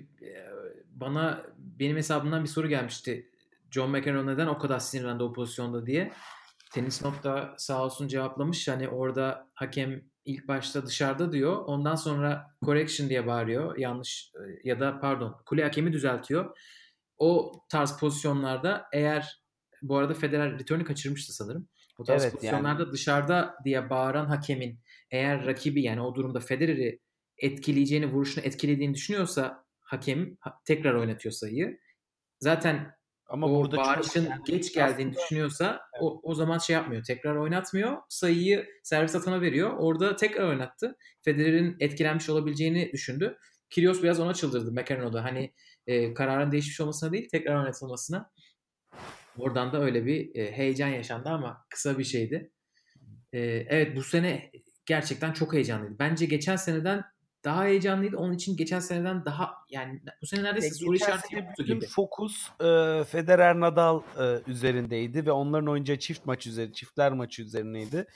bana benim hesabımdan bir soru gelmişti. John McEnroe neden o kadar sinirlendi o pozisyonda diye. Tenis Nokta sağ olsun cevaplamış. Hani orada hakem ilk başta dışarıda diyor. Ondan sonra correction diye bağırıyor. Yanlış e, ya da pardon kule hakemi düzeltiyor. O tarz pozisyonlarda eğer bu arada Federer return'ü kaçırmıştı sanırım. O tarz evet, pozisyonlarda yani. dışarıda diye bağıran hakemin eğer rakibi yani o durumda Federer'i etkileyeceğini, vuruşunu etkilediğini düşünüyorsa hakem tekrar oynatıyor sayıyı. Zaten ama o burada bağırışın geç geldiğini aslında... düşünüyorsa evet. o, o zaman şey yapmıyor. Tekrar oynatmıyor. Sayıyı servis atana veriyor. Orada tekrar oynattı. Federer'in etkilenmiş olabileceğini düşündü. Kyrgios biraz ona çıldırdı McEnroe'da. Hani e, kararın değişmiş olmasına değil tekrar oynatılmasına. Oradan da öyle bir e, heyecan yaşandı ama kısa bir şeydi. E, evet bu sene gerçekten çok heyecanlıydı. Bence geçen seneden daha heyecanlıydı. Onun için geçen seneden daha yani bu sene neredeyse soru işareti yoktu gibi. Fokus e, Federer Nadal e, üzerindeydi ve onların oynayacağı çift maç üzeri, çiftler maçı üzerineydi.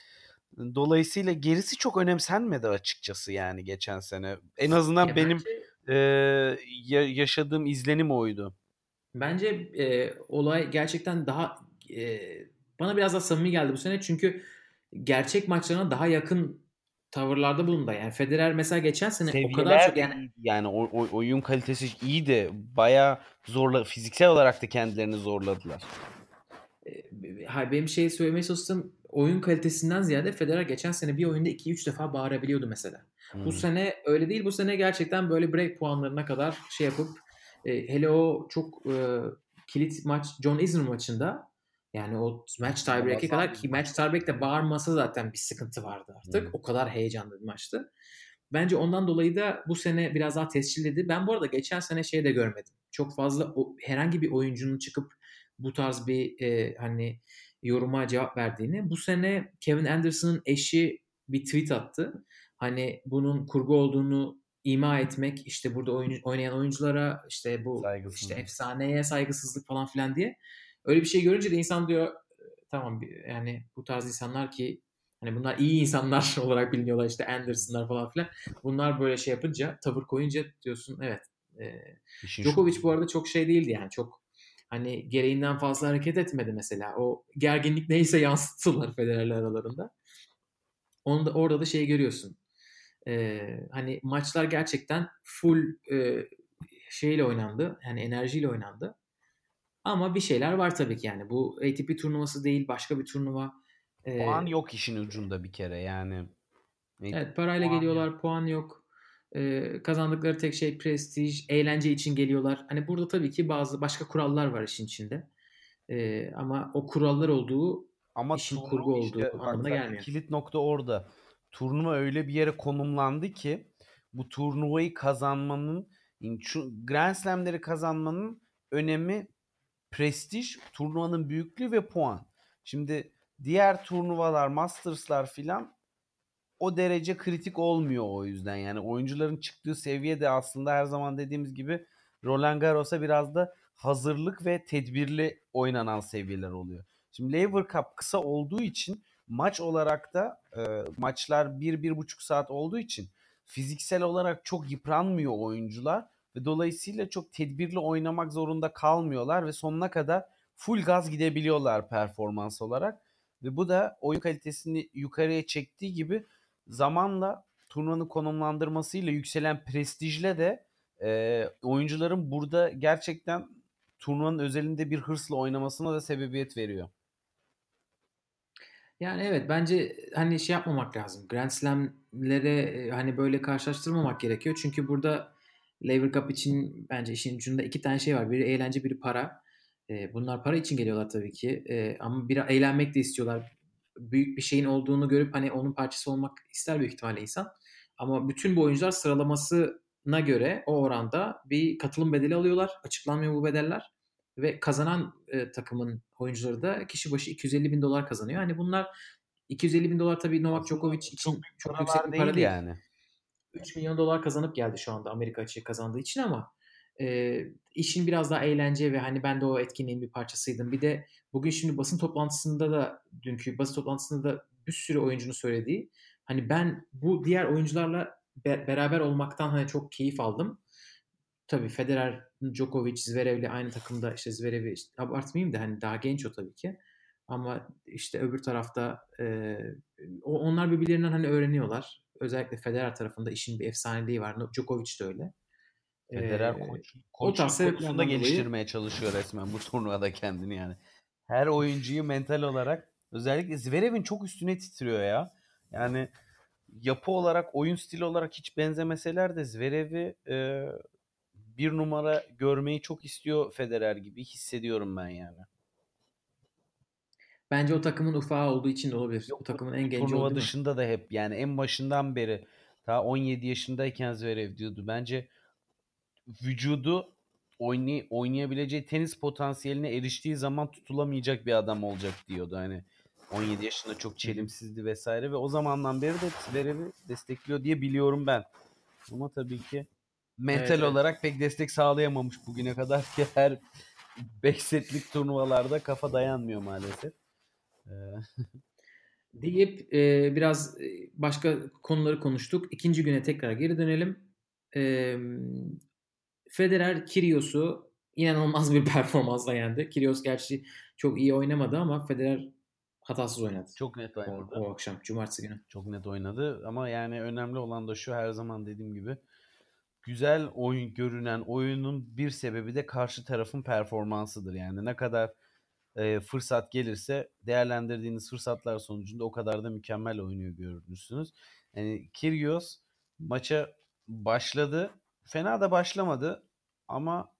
Dolayısıyla gerisi çok önemsenmedi açıkçası yani geçen sene. En azından ya benim bence, e, yaşadığım izlenim oydu. Bence e, olay gerçekten daha e, bana biraz daha samimi geldi bu sene çünkü gerçek maçlarına daha yakın tavırlarda bulundu. Yani Federer mesela geçen sene Seviyeler o kadar çok yani yani o, o, oyun kalitesi iyi de baya zorla fiziksel olarak da kendilerini zorladılar. Hayır benim şey söylemeye çalıştığım oyun kalitesinden ziyade Federer geçen sene bir oyunda 2-3 defa bağırabiliyordu mesela. Hmm. Bu sene öyle değil. Bu sene gerçekten böyle break puanlarına kadar şey yapıp e, hele o çok e, kilit maç John Isner maçında yani o match tiebreak'e kadar ki match tiebreak'te bağırması zaten bir sıkıntı vardı artık. Hmm. O kadar heyecanlı bir maçtı. Bence ondan dolayı da bu sene biraz daha tescilledi. Ben bu arada geçen sene şey de görmedim. Çok fazla o, herhangi bir oyuncunun çıkıp bu tarz bir e, hani yoruma cevap verdiğini. Bu sene Kevin Anderson'ın eşi bir tweet attı. Hani bunun kurgu olduğunu ima etmek işte burada oyun, oynayan oyunculara işte bu işte efsaneye saygısızlık falan filan diye. Öyle bir şey görünce de insan diyor tamam yani bu tarz insanlar ki hani bunlar iyi insanlar olarak biliniyorlar işte Anderson'lar falan filan. Bunlar böyle şey yapınca tavır koyunca diyorsun evet. E, Djokovic bu arada çok şey değildi yani çok hani gereğinden fazla hareket etmedi mesela. O gerginlik neyse yansıttılar Federer'le aralarında. Onu da, orada da şey görüyorsun. Ee, hani maçlar gerçekten full e, şeyle oynandı. Yani enerjiyle oynandı. Ama bir şeyler var tabii ki yani. Bu ATP turnuvası değil başka bir turnuva. Ee, puan yok işin ucunda bir kere yani. Evet parayla puan geliyorlar yok. puan yok. Ee, kazandıkları tek şey prestij, eğlence için geliyorlar. Hani burada tabii ki bazı başka kurallar var işin içinde. Ee, ama o kurallar olduğu ama işin kurgu olduğu işte, anlamına gelmiyor. Kilit nokta orada. Turnuva öyle bir yere konumlandı ki bu turnuvayı kazanmanın Grand Slam'leri kazanmanın önemi prestij, turnuvanın büyüklüğü ve puan. Şimdi diğer turnuvalar, Masters'lar filan o derece kritik olmuyor o yüzden. Yani oyuncuların çıktığı seviye de aslında her zaman dediğimiz gibi Roland Garros'a biraz da hazırlık ve tedbirli oynanan seviyeler oluyor. Şimdi Lever Cup kısa olduğu için maç olarak da e, maçlar 1-1,5 saat olduğu için fiziksel olarak çok yıpranmıyor oyuncular ve dolayısıyla çok tedbirli oynamak zorunda kalmıyorlar ve sonuna kadar full gaz gidebiliyorlar performans olarak. Ve bu da oyun kalitesini yukarıya çektiği gibi zamanla turnuvanın konumlandırmasıyla yükselen prestijle de e, oyuncuların burada gerçekten turnuvanın özelinde bir hırsla oynamasına da sebebiyet veriyor. Yani evet bence hani şey yapmamak lazım. Grand Slam'lere hani böyle karşılaştırmamak gerekiyor. Çünkü burada Lever Cup için bence işin ucunda iki tane şey var. Biri eğlence, biri para. bunlar para için geliyorlar tabii ki. ama bir eğlenmek de istiyorlar. Büyük bir şeyin olduğunu görüp hani onun parçası olmak ister büyük ihtimalle insan. Ama bütün bu oyuncular sıralamasına göre o oranda bir katılım bedeli alıyorlar. Açıklanmıyor bu bedeller. Ve kazanan e, takımın oyuncuları da kişi başı 250 bin dolar kazanıyor. Hani bunlar 250 bin dolar tabii Novak Djokovic için çok, çok yüksek bir para değil. Yani. 3 milyon dolar kazanıp geldi şu anda Amerika açığı kazandığı için ama e, işin biraz daha eğlence ve hani ben de o etkinliğin bir parçasıydım. Bir de bugün şimdi basın toplantısında da dünkü basın toplantısında da bir sürü oyuncunun söylediği hani ben bu diğer oyuncularla be- beraber olmaktan hani çok keyif aldım. Tabii Federer, Djokovic, Zverev'le aynı takımda işte Zverev'i işte, abartmayayım da hani daha genç o tabii ki. Ama işte öbür tarafta e, onlar birbirlerinden hani öğreniyorlar. Özellikle Federer tarafında işin bir efsaneliği var. Djokovic de öyle. Federer ee, koç, koç, konusunda geliştirmeye çalışıyor resmen bu turnuvada kendini yani. Her oyuncuyu mental olarak özellikle Zverev'in çok üstüne titriyor ya. Yani yapı olarak, oyun stili olarak hiç benzemeseler de Zverev'i e, bir numara görmeyi çok istiyor Federer gibi hissediyorum ben yani. Bence o takımın ufağı olduğu için de olabilir. Yok, o takımın en genci Turnuva dışında da hep yani en başından beri ta 17 yaşındayken Zverev diyordu. Bence vücudu oynay oynayabileceği tenis potansiyeline eriştiği zaman tutulamayacak bir adam olacak diyordu. Hani 17 yaşında çok çelimsizdi vesaire ve o zamandan beri de Zverev'i destekliyor diye biliyorum ben. Ama tabii ki mental evet, olarak evet. pek destek sağlayamamış bugüne kadar ki her 5 setlik turnuvalarda kafa dayanmıyor maalesef. deyip e, biraz başka konuları konuştuk. İkinci güne tekrar geri dönelim. E, Federer Kyrgios'u inanılmaz bir performansla yendi. Kyrgios gerçi çok iyi oynamadı ama Federer hatasız oynadı. Çok net oynadı. O, o akşam cumartesi günü. Çok net oynadı ama yani önemli olan da şu her zaman dediğim gibi güzel oyun görünen oyunun bir sebebi de karşı tarafın performansıdır. Yani ne kadar e, fırsat gelirse değerlendirdiğiniz fırsatlar sonucunda o kadar da mükemmel oynuyor görürsünüz. Yani Kyrgios maça başladı. Fena da başlamadı ama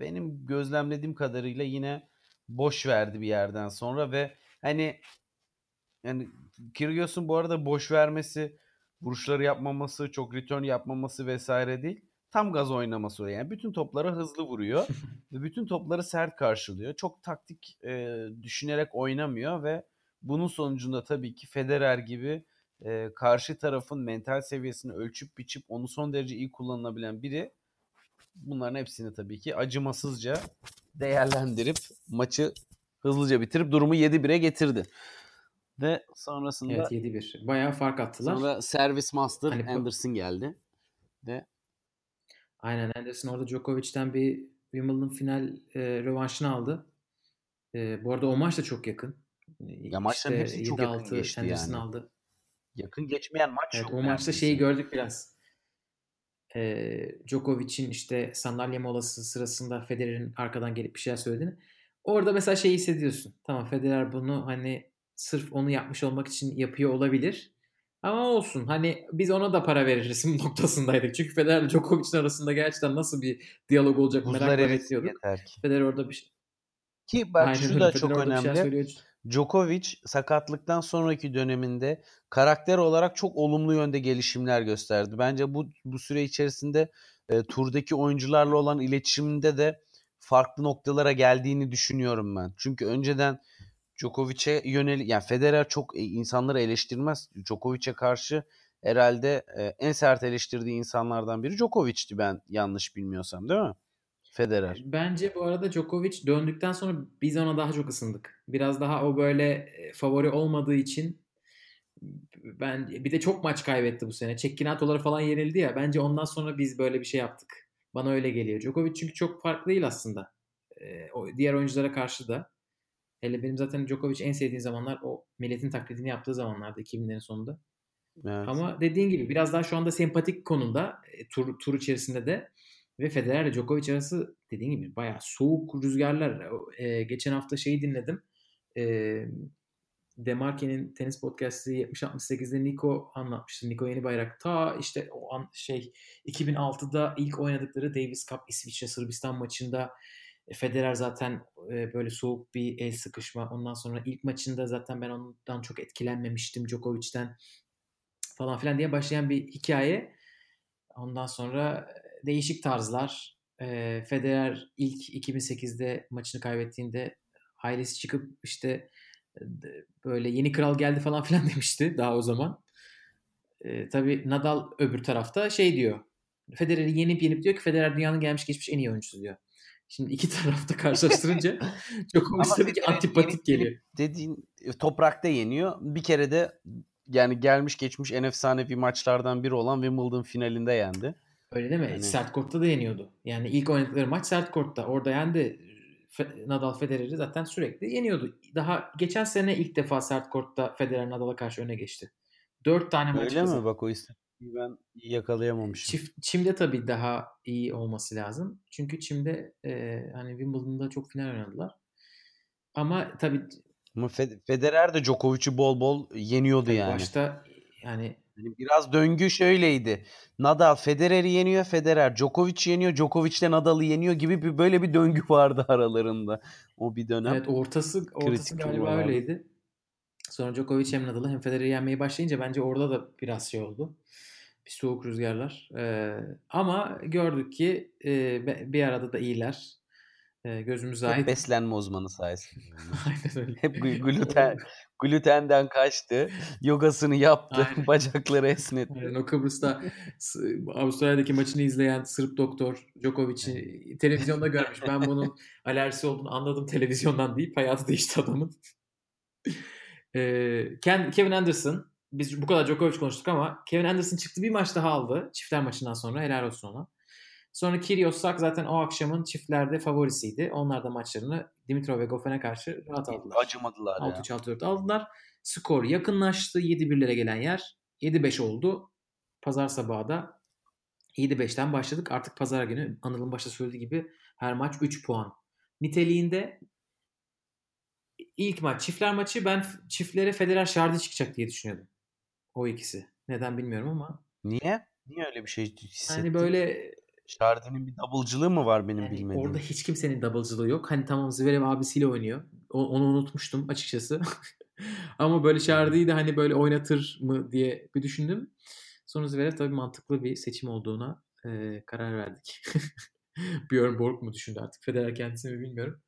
benim gözlemlediğim kadarıyla yine boş verdi bir yerden sonra ve hani yani Kyrgios'un bu arada boş vermesi, vuruşları yapmaması, çok return yapmaması vesaire değil tam gaz oynaması o yani. Bütün topları hızlı vuruyor ve bütün topları sert karşılıyor. Çok taktik e, düşünerek oynamıyor ve bunun sonucunda tabii ki Federer gibi e, karşı tarafın mental seviyesini ölçüp biçip onu son derece iyi kullanılabilen biri bunların hepsini tabii ki acımasızca değerlendirip maçı hızlıca bitirip durumu 7-1'e getirdi. Ve sonrasında Evet 7-1. Bayağı fark attılar. Sonra servis master hani Anderson geldi. Ve Aynen Anderson orada Djokovic'ten bir Wimbledon final e, rövanşını aldı. E, bu arada o maç da çok yakın. Ya maçların işte hepsi çok yakın geçti Anderson yani. aldı. Yakın geçmeyen maç evet, yok. O maçta şeyi gördük biraz. E, Djokovic'in işte sandalye molası sırasında Federer'in arkadan gelip bir şeyler söylediğini. Orada mesela şey hissediyorsun. Tamam Federer bunu hani sırf onu yapmış olmak için yapıyor olabilir. Ama olsun. Hani biz ona da para veririz noktasındaydık. Çünkü Federer Djokovic'in arasında gerçekten nasıl bir diyalog olacak Buzlar merakla bekliyorduk. Federer orada bir şey... Ki bak Aynen şu öyle. da çok Federer şey önemli. Djokovic sakatlıktan sonraki döneminde karakter olarak çok olumlu yönde gelişimler gösterdi. Bence bu bu süre içerisinde e, turdaki oyuncularla olan iletişiminde de farklı noktalara geldiğini düşünüyorum ben. Çünkü önceden Djokovic'e yönelik yani Federer çok e, insanları eleştirmez. Djokovic'e karşı herhalde e, en sert eleştirdiği insanlardan biri Djokovic'ti ben yanlış bilmiyorsam değil mi? Federer. Bence bu arada Djokovic döndükten sonra biz ona daha çok ısındık. Biraz daha o böyle e, favori olmadığı için ben bir de çok maç kaybetti bu sene. Çekkinatoları falan yenildi ya. Bence ondan sonra biz böyle bir şey yaptık. Bana öyle geliyor. Djokovic çünkü çok farklı değil aslında. Diğer oyunculara karşı da. Hele benim zaten Djokovic en sevdiğim zamanlar o milletin taklidini yaptığı zamanlarda 2000'lerin sonunda. Evet. Ama dediğin gibi biraz daha şu anda sempatik konumda e, tur, tur içerisinde de ve Federer ile Djokovic arası dediğin gibi bayağı soğuk rüzgarlar. E, geçen hafta şeyi dinledim. E, Demarke'nin tenis podcast'ı 70-68'de Niko anlatmıştı. Niko Yeni Bayrak ta işte o an şey 2006'da ilk oynadıkları Davis Cup İsviçre Sırbistan maçında Federer zaten e, böyle soğuk bir el sıkışma. Ondan sonra ilk maçında zaten ben ondan çok etkilenmemiştim Djokovic'ten falan filan diye başlayan bir hikaye. Ondan sonra e, değişik tarzlar. Federer ilk 2008'de maçını kaybettiğinde ailesi çıkıp işte böyle yeni kral geldi falan filan demişti daha o zaman. E, tabii Nadal öbür tarafta şey diyor. Federer'i yenip yenip diyor ki Federer dünyanın gelmiş geçmiş en iyi oyuncusu diyor. Şimdi iki tarafta karşılaştırınca çok hoş tabii ki antipatik geliyor. Dediğin e, toprakta yeniyor. Bir kere de yani gelmiş geçmiş en efsanevi maçlardan biri olan Wimbledon finalinde yendi. Öyle değil mi? Yani... Sert kortta da yeniyordu. Yani ilk oynadıkları maç sert kortta. Orada yendi. Nadal Federer'i zaten sürekli yeniyordu. Daha geçen sene ilk defa sert kortta Federer Nadal'a karşı öne geçti. Dört tane maç Öyle mi? Bak o isim. Ben yakalayamamışım. Çift, çimde tabii daha iyi olması lazım. Çünkü çimde e, hani Wimbledon'da çok final oynadılar. Ama tabii ama Federer de Djokovic'i bol bol yeniyordu yani. Başta yani yani biraz döngü şöyleydi. Nadal Federer'i yeniyor, Federer Djokovic yeniyor, Djokovic de Nadal'ı yeniyor gibi bir böyle bir döngü vardı aralarında o bir dönem. Evet ortası ortası galiba olarak. öyleydi. Sonra Djokovic hem Nadal'ı hem Federer'i yenmeye başlayınca bence orada da biraz şey oldu. Bir soğuk rüzgarlar. Ee, ama gördük ki e, bir arada da iyiler. E, gözümüz ait. Hep beslenme uzmanı sayesinde. Aynen öyle. Hep gluten, glutenden kaçtı. Yogasını yaptı. Aynen. Bacakları esnetti. Aynen. O Kıbrıs'ta Avustralya'daki maçını izleyen Sırp doktor Djokovic'i televizyonda görmüş. Ben bunun alerjisi olduğunu anladım televizyondan deyip hayatı değişti adamın. Ee, Kevin Anderson biz bu kadar Djokovic konuştuk ama Kevin Anderson çıktı bir maç daha aldı. Çiftler maçından sonra helal olsun ona. Sonra Kyrgios Sak zaten o akşamın çiftlerde favorisiydi. Onlar da maçlarını Dimitrov ve Goffin'e karşı rahat aldılar. Acımadılar 6-3 6-4 aldılar. Skor yakınlaştı. 7-1'lere gelen yer 7-5 oldu. Pazar sabahı da 7-5'ten başladık. Artık pazar günü Anıl'ın başta söylediği gibi her maç 3 puan. Niteliğinde ilk maç çiftler maçı ben çiftlere Federer Şardi çıkacak diye düşünüyordum. O ikisi. Neden bilmiyorum ama. Niye? Niye öyle bir şey hissettin? Hani böyle Şardi'nin bir double'cılığı mı var benim yani bilmediğim? Orada hiç kimsenin double'cılığı yok. Hani tamam Zverev abisiyle oynuyor. O, onu unutmuştum açıkçası. Ama böyle Şardi'yi de hani böyle oynatır mı diye bir düşündüm. Sonra Zverev tabii mantıklı bir seçim olduğuna e, karar verdik. Björn Borg mu düşündü artık? Federer kendisi mi bilmiyorum.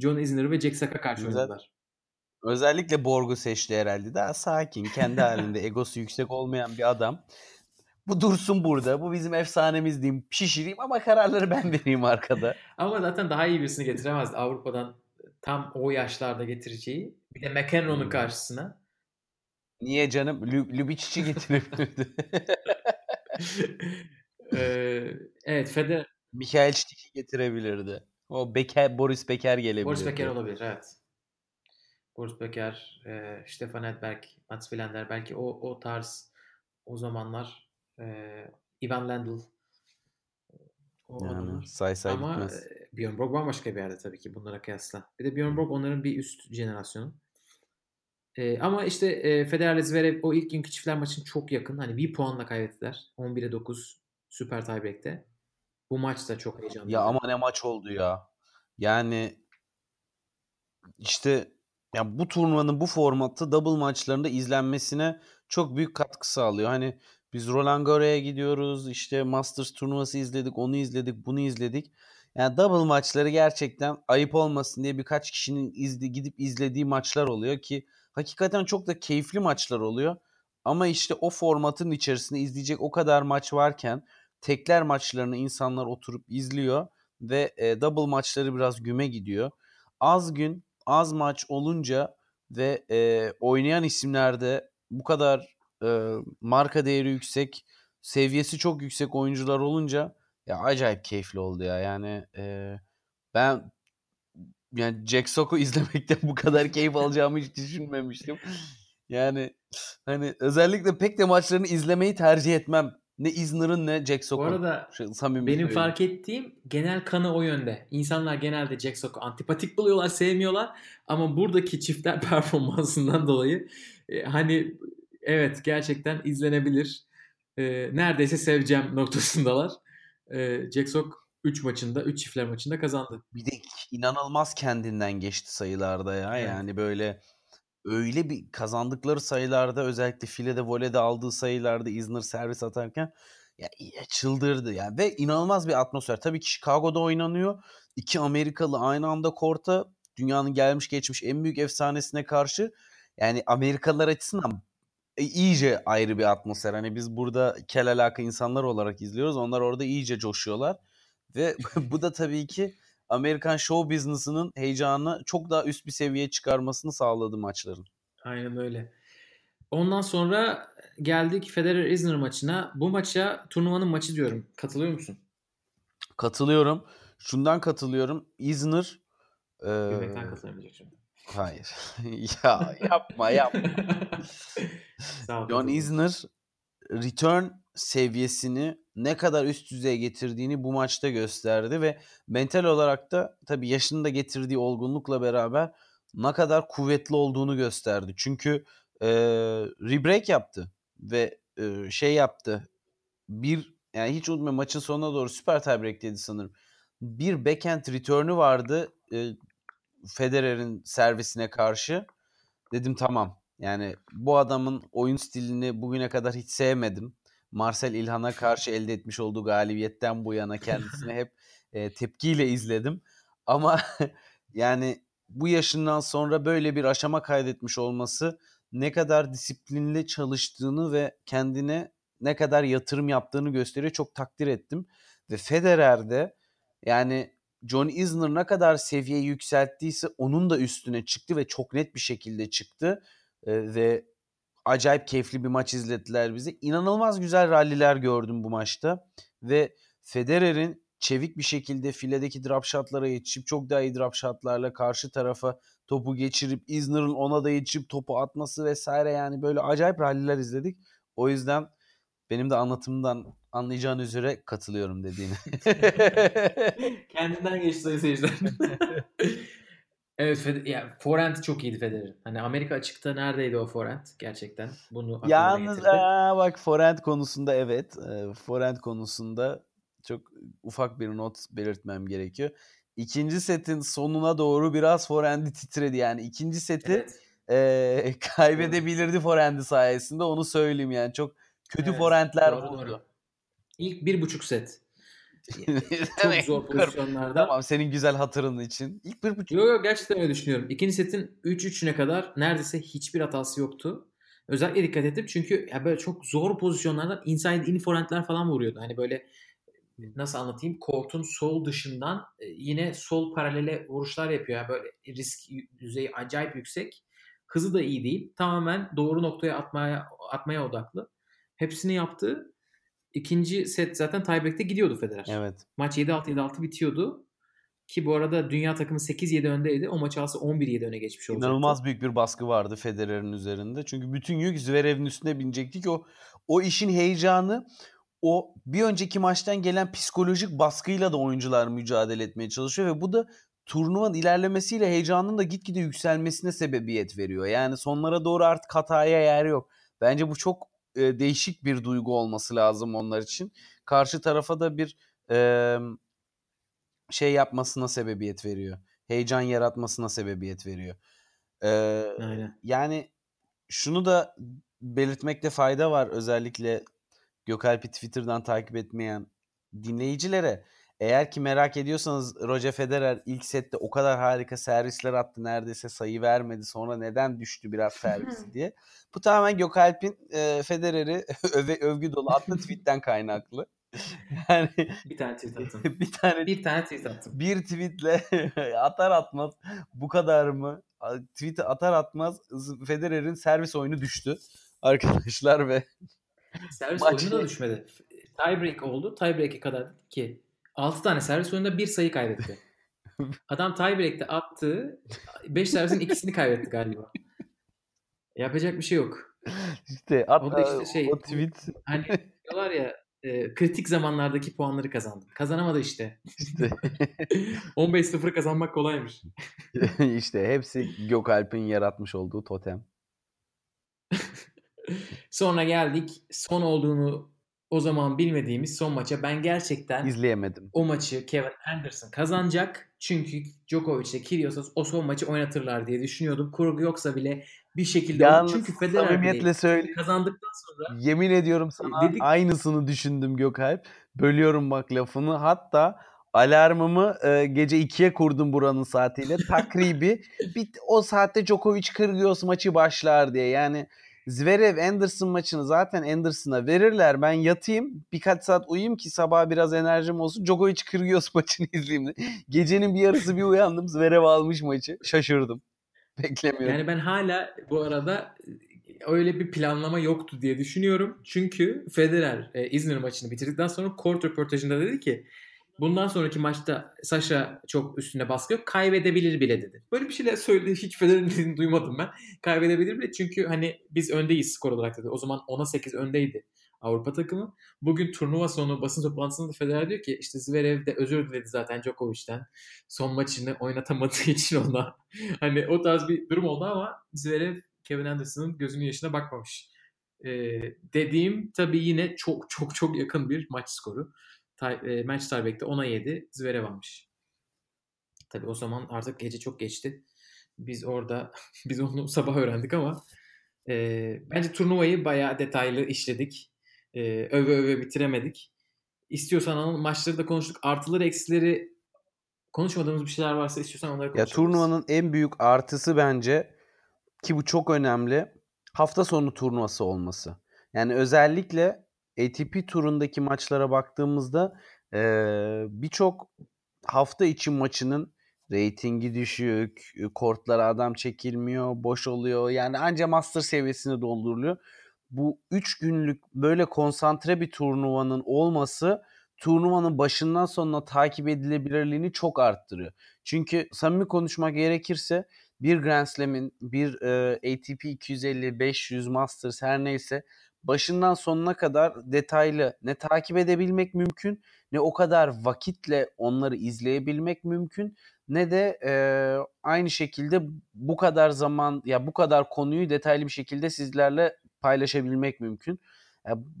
John Isner ve Jack Sock'a karşı Güzel. oynadılar. Özellikle Borg'u seçti herhalde. Daha sakin, kendi halinde egosu yüksek olmayan bir adam. Bu dursun burada. Bu bizim efsanemiz diyeyim. Şişireyim ama kararları ben vereyim arkada. ama zaten daha iyi birisini getiremezdi Avrupa'dan tam o yaşlarda getireceği. Bir de McEnroe'nun hmm. karşısına. Niye canım? Lubicic'i getirebilirdi. ee, evet Federer. Michael Stick'i getirebilirdi. O Becker, Boris Becker gelebilirdi. Boris Becker olabilir evet. Boris Becker, e, Stefan Edberg, Mats Wilander belki o, o tarz o zamanlar ee, Ivan Lendl o yani, say say Ama bitmez. Björn Borg bambaşka bir yerde tabii ki bunlara kıyasla. Bir de Björn Borg onların bir üst jenerasyonu. Ee, ama işte e, Federer Zverev o ilk günkü çiftler maçın çok yakın. Hani bir puanla kaybettiler. 11'e 9 süper tiebreak'te. Bu maç da çok heyecanlı. Ya ama ne maç oldu ya. Yani işte ya bu turnuvanın bu formatı double maçlarında izlenmesine çok büyük katkı sağlıyor. Hani biz Roland Garros'a gidiyoruz. işte Masters turnuvası izledik, onu izledik, bunu izledik. Yani double maçları gerçekten ayıp olmasın diye birkaç kişinin izli, gidip izlediği maçlar oluyor ki hakikaten çok da keyifli maçlar oluyor. Ama işte o formatın içerisinde izleyecek o kadar maç varken tekler maçlarını insanlar oturup izliyor ve e, double maçları biraz güme gidiyor. Az gün, az maç olunca ve e, oynayan isimlerde bu kadar e, marka değeri yüksek, seviyesi çok yüksek oyuncular olunca ya acayip keyifli oldu ya. Yani e, ben yani Jack Sock'u izlemekten bu kadar keyif alacağımı hiç düşünmemiştim. Yani hani özellikle pek de maçlarını izlemeyi tercih etmem. Ne Isner'ın ne Jack Sock'un. Bu arada Şu, benim söyleyeyim. fark ettiğim genel kanı o yönde. İnsanlar genelde Jack Sock'u antipatik buluyorlar, sevmiyorlar. Ama buradaki çiftler performansından dolayı e, hani evet gerçekten izlenebilir. E, neredeyse seveceğim noktasındalar. E, Jack Sock 3 maçında, 3 çiftler maçında kazandı. Bir de inanılmaz kendinden geçti sayılarda ya. Evet. Yani böyle öyle bir kazandıkları sayılarda özellikle filede voleyde aldığı sayılarda Isner servis atarken ya, ya çıldırdı yani ve inanılmaz bir atmosfer. Tabii ki Chicago'da oynanıyor. İki Amerikalı aynı anda korta dünyanın gelmiş geçmiş en büyük efsanesine karşı yani Amerikalılar açısından e, iyice ayrı bir atmosfer. Hani biz burada kel alaka insanlar olarak izliyoruz. Onlar orada iyice coşuyorlar. Ve bu da tabii ki Amerikan show business'ının heyecanını çok daha üst bir seviyeye çıkarmasını sağladı maçların. Aynen öyle. Ondan sonra geldik Federer-Isner maçına. Bu maça turnuvanın maçı diyorum. Katılıyor musun? Katılıyorum. Şundan katılıyorum. Isner e, Gülmekten katılamayacak şimdi. hayır. ya yapma yapma. John. Isner return seviyesini ne kadar üst düzeye getirdiğini bu maçta gösterdi ve mental olarak da tabii yaşının da getirdiği olgunlukla beraber ne kadar kuvvetli olduğunu gösterdi. Çünkü e, rebreak yaptı ve e, şey yaptı. Bir yani hiç unutmayın maçın sonuna doğru süper tiebreak dedi sanırım. Bir backhand return'ü vardı e, Federer'in servisine karşı. Dedim tamam. Yani bu adamın oyun stilini bugüne kadar hiç sevmedim. Marcel İlhan'a karşı elde etmiş olduğu galibiyetten bu yana kendisini hep e, tepkiyle izledim. Ama yani bu yaşından sonra böyle bir aşama kaydetmiş olması ne kadar disiplinli çalıştığını ve kendine ne kadar yatırım yaptığını gösteriyor. Çok takdir ettim. Ve Federer'de yani John Isner ne kadar seviyeyi yükselttiyse onun da üstüne çıktı ve çok net bir şekilde çıktı. Ee, ve acayip keyifli bir maç izlettiler bize. İnanılmaz güzel ralliler gördüm bu maçta. Ve Federer'in çevik bir şekilde filedeki drop shotlara yetişip çok daha iyi drop shotlarla karşı tarafa topu geçirip Isner'ın ona da yetişip topu atması vesaire yani böyle acayip ralliler izledik. O yüzden benim de anlatımdan anlayacağın üzere katılıyorum dediğine. Kendinden geçti sayın seyirciler. evet Fed- ya, forehand çok iyiydi Federer'in. Hani Amerika açıkta neredeydi o forehand gerçekten? Bunu Yalnız getirdi. aa, bak forehand konusunda evet. E, forehand konusunda çok ufak bir not belirtmem gerekiyor. İkinci setin sonuna doğru biraz forehand'i titredi. Yani ikinci seti Evet. e, kaybedebilirdi forehand'i sayesinde onu söyleyeyim yani. Çok kötü Evet, forehand'ler doğru, vurdu. doğru. İlk bir buçuk set. Çok zor pozisyonlarda. Tamam senin güzel hatırın için. İlk bir buçuk. Yok yok gerçekten öyle düşünüyorum. İkinci setin 3-3'üne kadar neredeyse hiçbir hatası yoktu. Özellikle dikkat ettim çünkü ya böyle çok zor pozisyonlardan inside in forehand'ler falan vuruyordu. Hani böyle nasıl anlatayım? Kortun sol dışından e, yine sol paralele vuruşlar yapıyor. Yani böyle risk düzeyi acayip yüksek. Hızı da iyi değil. Tamamen doğru noktaya atmaya atmaya odaklı. Hepsini yaptı. İkinci set zaten tiebreak'te gidiyordu Federer. Evet. Maç 7-6 7-6 bitiyordu. Ki bu arada dünya takımı 8-7 öndeydi. O maçı alsa 11-7 öne geçmiş olacaktı. İnanılmaz büyük bir baskı vardı Federer'in üzerinde. Çünkü bütün yük Zverev'in üstüne binecekti ki o o işin heyecanı o bir önceki maçtan gelen psikolojik baskıyla da oyuncular mücadele etmeye çalışıyor ve bu da turnuvanın ilerlemesiyle heyecanın da gitgide yükselmesine sebebiyet veriyor. Yani sonlara doğru artık hataya yer yok. Bence bu çok e, değişik bir duygu olması lazım onlar için. Karşı tarafa da bir e, şey yapmasına sebebiyet veriyor. Heyecan yaratmasına sebebiyet veriyor. Aynen. yani şunu da belirtmekte fayda var özellikle Gökalp'i Twitter'dan takip etmeyen dinleyicilere. Eğer ki merak ediyorsanız Roger Federer ilk sette o kadar harika servisler attı neredeyse sayı vermedi sonra neden düştü biraz servisi diye. Bu tamamen Gökalp'in e, Federer'i öve, övgü dolu atlı tweetten kaynaklı. Yani Bir tane tweet attım. bir tane Bir tane tweet attım. bir tweetle atar atmaz bu kadar mı? Tweet'i atar atmaz Federer'in servis oyunu düştü arkadaşlar ve Servis oyunu da düşmedi. Tiebreak oldu. Tiebreak'e kadar ki 6 tane servis oyunda bir sayı kaybetti. Adam tiebreak'te attığı 5 servisin ikisini kaybetti galiba. Yapacak bir şey yok. işte O da hatta işte şey, o tweet Hani diyorlar ya e, kritik zamanlardaki puanları kazandı. Kazanamadı işte. işte 15-0 kazanmak kolaymış. işte hepsi Gökalp'in yaratmış olduğu totem. Sonra geldik son olduğunu o zaman bilmediğimiz son maça. Ben gerçekten İzleyemedim. o maçı Kevin Anderson kazanacak. Çünkü Djokovic ile Kyrgios o son maçı oynatırlar diye düşünüyordum. Kurgu yoksa bile bir şekilde Yalnız çünkü Federer bile söyleyeyim. kazandıktan sonra Yemin ediyorum sana dedik- aynısını düşündüm Gökalp. Bölüyorum bak lafını. Hatta alarmımı e, gece 2'ye kurdum buranın saatiyle. Takribi bir, o saatte Djokovic Kyrgios maçı başlar diye. Yani Zverev Anderson maçını zaten Anderson'a verirler. Ben yatayım birkaç saat uyuyayım ki sabah biraz enerjim olsun. Djokovic Kyrgios maçını izleyeyim. Gecenin bir yarısı bir uyandım. Zverev almış maçı. Şaşırdım. Beklemiyorum. Yani ben hala bu arada e, öyle bir planlama yoktu diye düşünüyorum. Çünkü Federer e, İzmir maçını bitirdikten sonra court röportajında dedi ki bundan sonraki maçta Sasha çok üstüne baskı yok. Kaybedebilir bile dedi. Böyle bir şeyler söyledi. Hiç Federer'in duymadım ben. Kaybedebilir bile çünkü hani biz öndeyiz skor olarak dedi. O zaman 10'a 8 öndeydi Avrupa takımı. Bugün turnuva sonu basın toplantısında Federer diyor ki işte Zverev de özür diledi zaten Djokovic'ten. Son maçını oynatamadığı için ona. hani o tarz bir durum oldu ama Zverev Kevin Anderson'ın gözünün yaşına bakmamış. Ee, dediğim tabii yine çok çok çok yakın bir maç skoru. E, match tiebreak'te 10'a 7 Zverev almış. Tabii o zaman artık gece çok geçti. Biz orada biz onu sabah öğrendik ama e, bence turnuvayı bayağı detaylı işledik. E, öve öve bitiremedik. İstiyorsan Anıl maçları da konuştuk. Artıları eksileri konuşmadığımız bir şeyler varsa istiyorsan onları Ya konuşalım. turnuvanın en büyük artısı bence ki bu çok önemli. Hafta sonu turnuvası olması. Yani özellikle ATP turundaki maçlara baktığımızda eee, birçok hafta içi maçının reytingi düşük, kortlara adam çekilmiyor, boş oluyor. Yani anca master seviyesini dolduruluyor. Bu 3 günlük böyle konsantre bir turnuvanın olması turnuvanın başından sonuna takip edilebilirliğini çok arttırıyor. Çünkü samimi konuşmak gerekirse bir Grand Slam'in, bir e, ATP 250, 500 Masters her neyse başından sonuna kadar detaylı ne takip edebilmek mümkün ne o kadar vakitle onları izleyebilmek mümkün ne de e, aynı şekilde bu kadar zaman ya bu kadar konuyu detaylı bir şekilde sizlerle paylaşabilmek mümkün.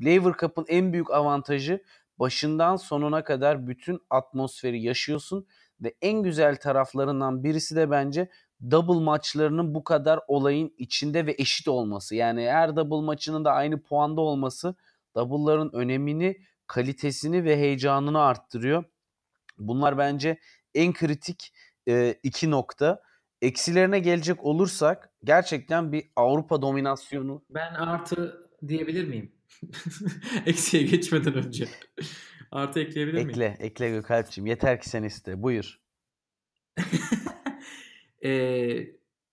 Lever Cup'ın en büyük avantajı başından sonuna kadar bütün atmosferi yaşıyorsun ve en güzel taraflarından birisi de bence double maçlarının bu kadar olayın içinde ve eşit olması. Yani her double maçının da aynı puanda olması double'ların önemini, kalitesini ve heyecanını arttırıyor. Bunlar bence en kritik e, iki nokta. Eksilerine gelecek olursak gerçekten bir Avrupa dominasyonu Ben artı diyebilir miyim? Eksiye geçmeden önce. Artı ekleyebilir miyim? ekle, ekle Gökalp'ciğim. Yeter ki sen iste. Buyur. Ee,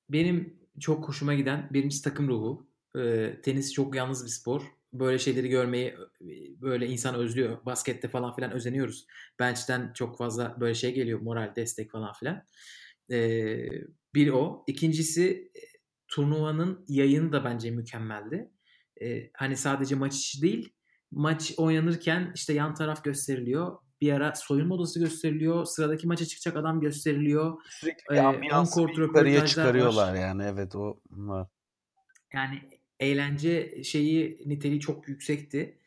benim çok hoşuma giden birincisi takım ruhu. Ee, tenis çok yalnız bir spor. Böyle şeyleri görmeyi e, böyle insan özlüyor. Baskette falan filan özeniyoruz. Bench'ten çok fazla böyle şey geliyor. Moral, destek falan filan. Ee, bir o. İkincisi e, turnuvanın yayını da bence mükemmeldi. Ee, hani sadece maç içi değil. Maç oynanırken işte yan taraf gösteriliyor. Bir ara soyunma odası gösteriliyor. Sıradaki maça çıkacak adam gösteriliyor. Sürekli Ee, yukarıya röportajlar çıkarıyorlar var. yani. Evet o var. Yani eğlence şeyi niteliği çok yüksekti.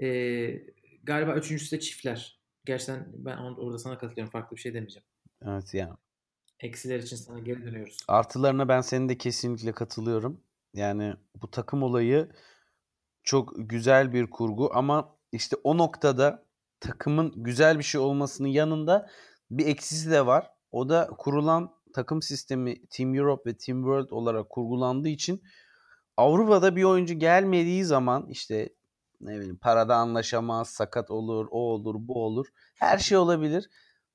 Ee, galiba üçüncüsü de çiftler. Gerçekten ben or- orada sana katılıyorum. Farklı bir şey demeyeceğim. Evet yani. Eksiler için sana geri dönüyoruz. Artılarına ben senin de kesinlikle katılıyorum. Yani bu takım olayı çok güzel bir kurgu ama işte o noktada takımın güzel bir şey olmasının yanında bir eksisi de var. O da kurulan takım sistemi Team Europe ve Team World olarak kurgulandığı için Avrupa'da bir oyuncu gelmediği zaman işte ne bileyim parada anlaşamaz, sakat olur, o olur, bu olur. Her şey olabilir.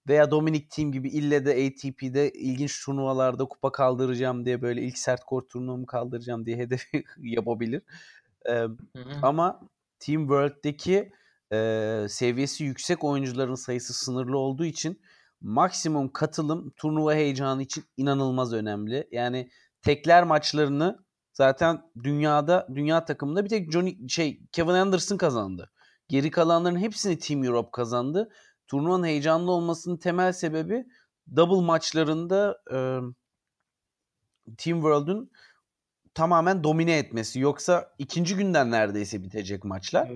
Veya Dominic Team gibi ille de ATP'de ilginç turnuvalarda kupa kaldıracağım diye böyle ilk sert kort turnuvamı kaldıracağım diye hedef yapabilir. Ee, hı hı. Ama Team World'deki e, seviyesi yüksek oyuncuların sayısı sınırlı olduğu için maksimum katılım turnuva heyecanı için inanılmaz önemli. Yani tekler maçlarını zaten dünyada dünya takımında bir tek Johnny şey Kevin Anderson kazandı. Geri kalanların hepsini Team Europe kazandı. Turnuvanın heyecanlı olmasının temel sebebi double maçlarında e, Team World'un tamamen domine etmesi. Yoksa ikinci günden neredeyse bitecek maçlar.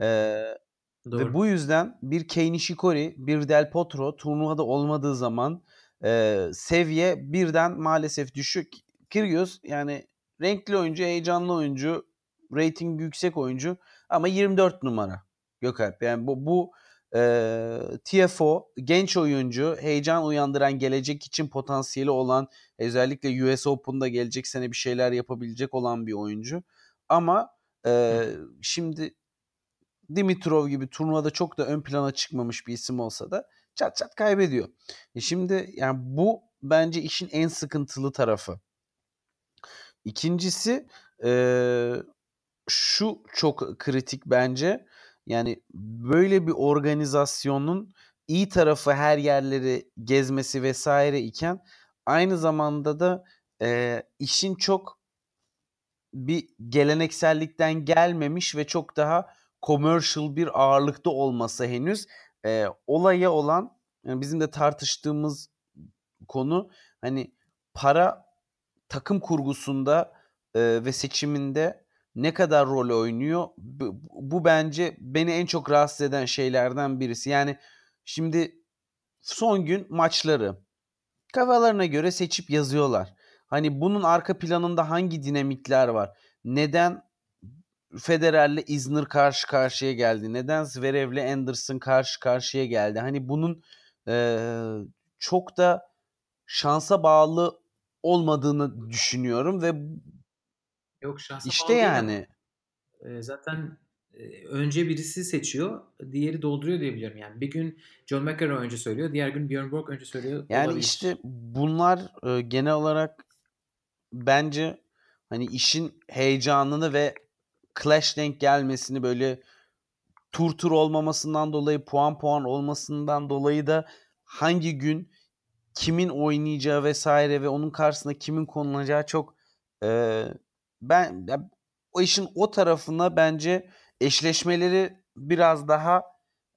Ee, ve bu yüzden bir Kei Nishikori, bir Del Potro turnuvada olmadığı zaman e, seviye birden maalesef düşük. Kyrgios yani renkli oyuncu, heyecanlı oyuncu, rating yüksek oyuncu ama 24 numara Gökalp. Yani bu, bu e, TFO genç oyuncu, heyecan uyandıran gelecek için potansiyeli olan özellikle US Open'da gelecek sene bir şeyler yapabilecek olan bir oyuncu. Ama e, şimdi Dimitrov gibi turnuvada çok da ön plana çıkmamış bir isim olsa da çat çat kaybediyor. E şimdi yani bu bence işin en sıkıntılı tarafı. İkincisi e, şu çok kritik bence. Yani böyle bir organizasyonun iyi tarafı her yerleri gezmesi vesaire iken aynı zamanda da e, işin çok bir geleneksellikten gelmemiş ve çok daha commercial bir ağırlıkta olması henüz e, olaya olan yani bizim de tartıştığımız konu hani para takım kurgusunda e, ve seçiminde ne kadar rol oynuyor? Bu, bu bence beni en çok rahatsız eden şeylerden birisi. Yani şimdi son gün maçları kafalarına göre seçip yazıyorlar. Hani bunun arka planında hangi dinamikler var? Neden Federer'le Isner karşı karşıya geldi? Neden Zverev'le Anderson karşı karşıya geldi? Hani bunun e, çok da şansa bağlı olmadığını düşünüyorum ve Yok şansa işte yani e, zaten önce birisi seçiyor, diğeri dolduruyor diye biliyorum yani. Bir gün John McEnroe önce söylüyor, diğer gün Björn Borg önce söylüyor. Yani olabilir. işte bunlar e, genel olarak bence hani işin heyecanını ve clash denk gelmesini böyle tur tur olmamasından dolayı puan puan olmasından dolayı da hangi gün kimin oynayacağı vesaire ve onun karşısında kimin konulacağı çok e, ben ya, o işin o tarafına bence eşleşmeleri biraz daha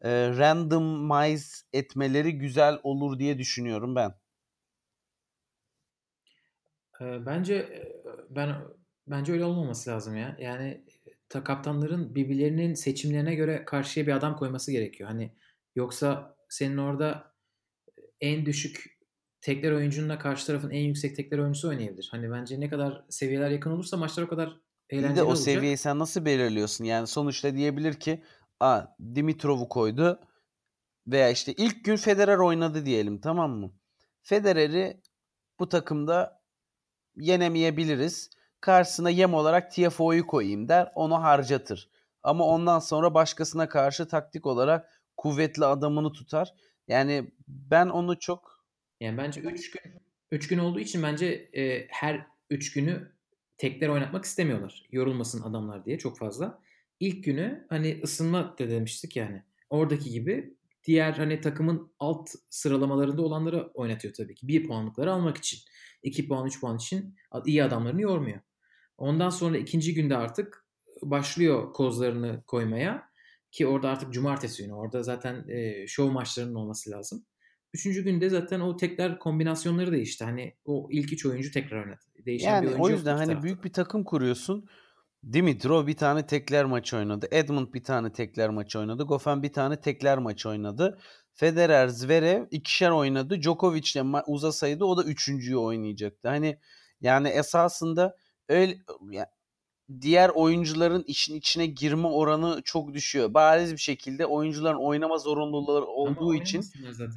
e, randomize etmeleri güzel olur diye düşünüyorum ben. Bence ben bence öyle olmaması lazım ya. Yani ta kaptanların birbirlerinin seçimlerine göre karşıya bir adam koyması gerekiyor. Hani yoksa senin orada en düşük tekler oyuncunla karşı tarafın en yüksek tekler oyuncusu oynayabilir. Hani bence ne kadar seviyeler yakın olursa maçlar o kadar eğlenceli olacak. Bir de o olacak. seviyeyi sen nasıl belirliyorsun? Yani sonuçta diyebilir ki a Dimitrov'u koydu veya işte ilk gün Federer oynadı diyelim tamam mı? Federer'i bu takımda yenemeyebiliriz. Karşısına yem olarak TFO'yu koyayım der. Onu harcatır. Ama ondan sonra başkasına karşı taktik olarak kuvvetli adamını tutar. Yani ben onu çok yani bence 3 gün 3 gün olduğu için bence e, her 3 günü tekler oynatmak istemiyorlar. Yorulmasın adamlar diye çok fazla. İlk günü hani ısınma da demiştik yani. Oradaki gibi diğer hani takımın alt sıralamalarında olanları oynatıyor tabii ki. 1 puanlıkları almak için. 2 puan 3 puan için iyi adamlarını yormuyor. Ondan sonra ikinci günde artık başlıyor kozlarını koymaya. Ki orada artık cumartesi günü. Orada zaten e, show maçlarının olması lazım. Üçüncü günde zaten o tekrar kombinasyonları değişti. Hani o ilk üç oyuncu tekrar oynadı. Değişen yani bir oyuncu o yüzden hani büyük bir takım kuruyorsun. Dimitrov bir tane tekler maç oynadı. Edmund bir tane tekler maç oynadı. Goffin bir tane tekler maç oynadı. Federer, Zverev ikişer oynadı. Djokovic'le uzasaydı o da üçüncüyü oynayacaktı. Hani yani esasında öyle yani diğer oyuncuların işin içine girme oranı çok düşüyor. Bariz bir şekilde oyuncuların oynama zorunluluğu olduğu için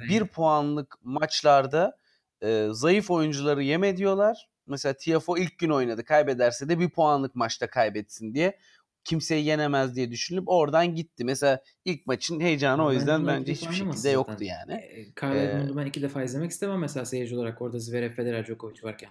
bir puanlık maçlarda e, zayıf oyuncuları yem ediyorlar. Mesela TFO ilk gün oynadı. Kaybederse de bir puanlık maçta kaybetsin diye kimseyi yenemez diye düşünülüp oradan gitti. Mesela ilk maçın heyecanı Ama o yüzden bence hiçbir şekilde zaten. yoktu yani. E, Kyle ee, ben iki defa izlemek istemem mesela seyirci olarak orada Zverev, Federer, Djokovic varken.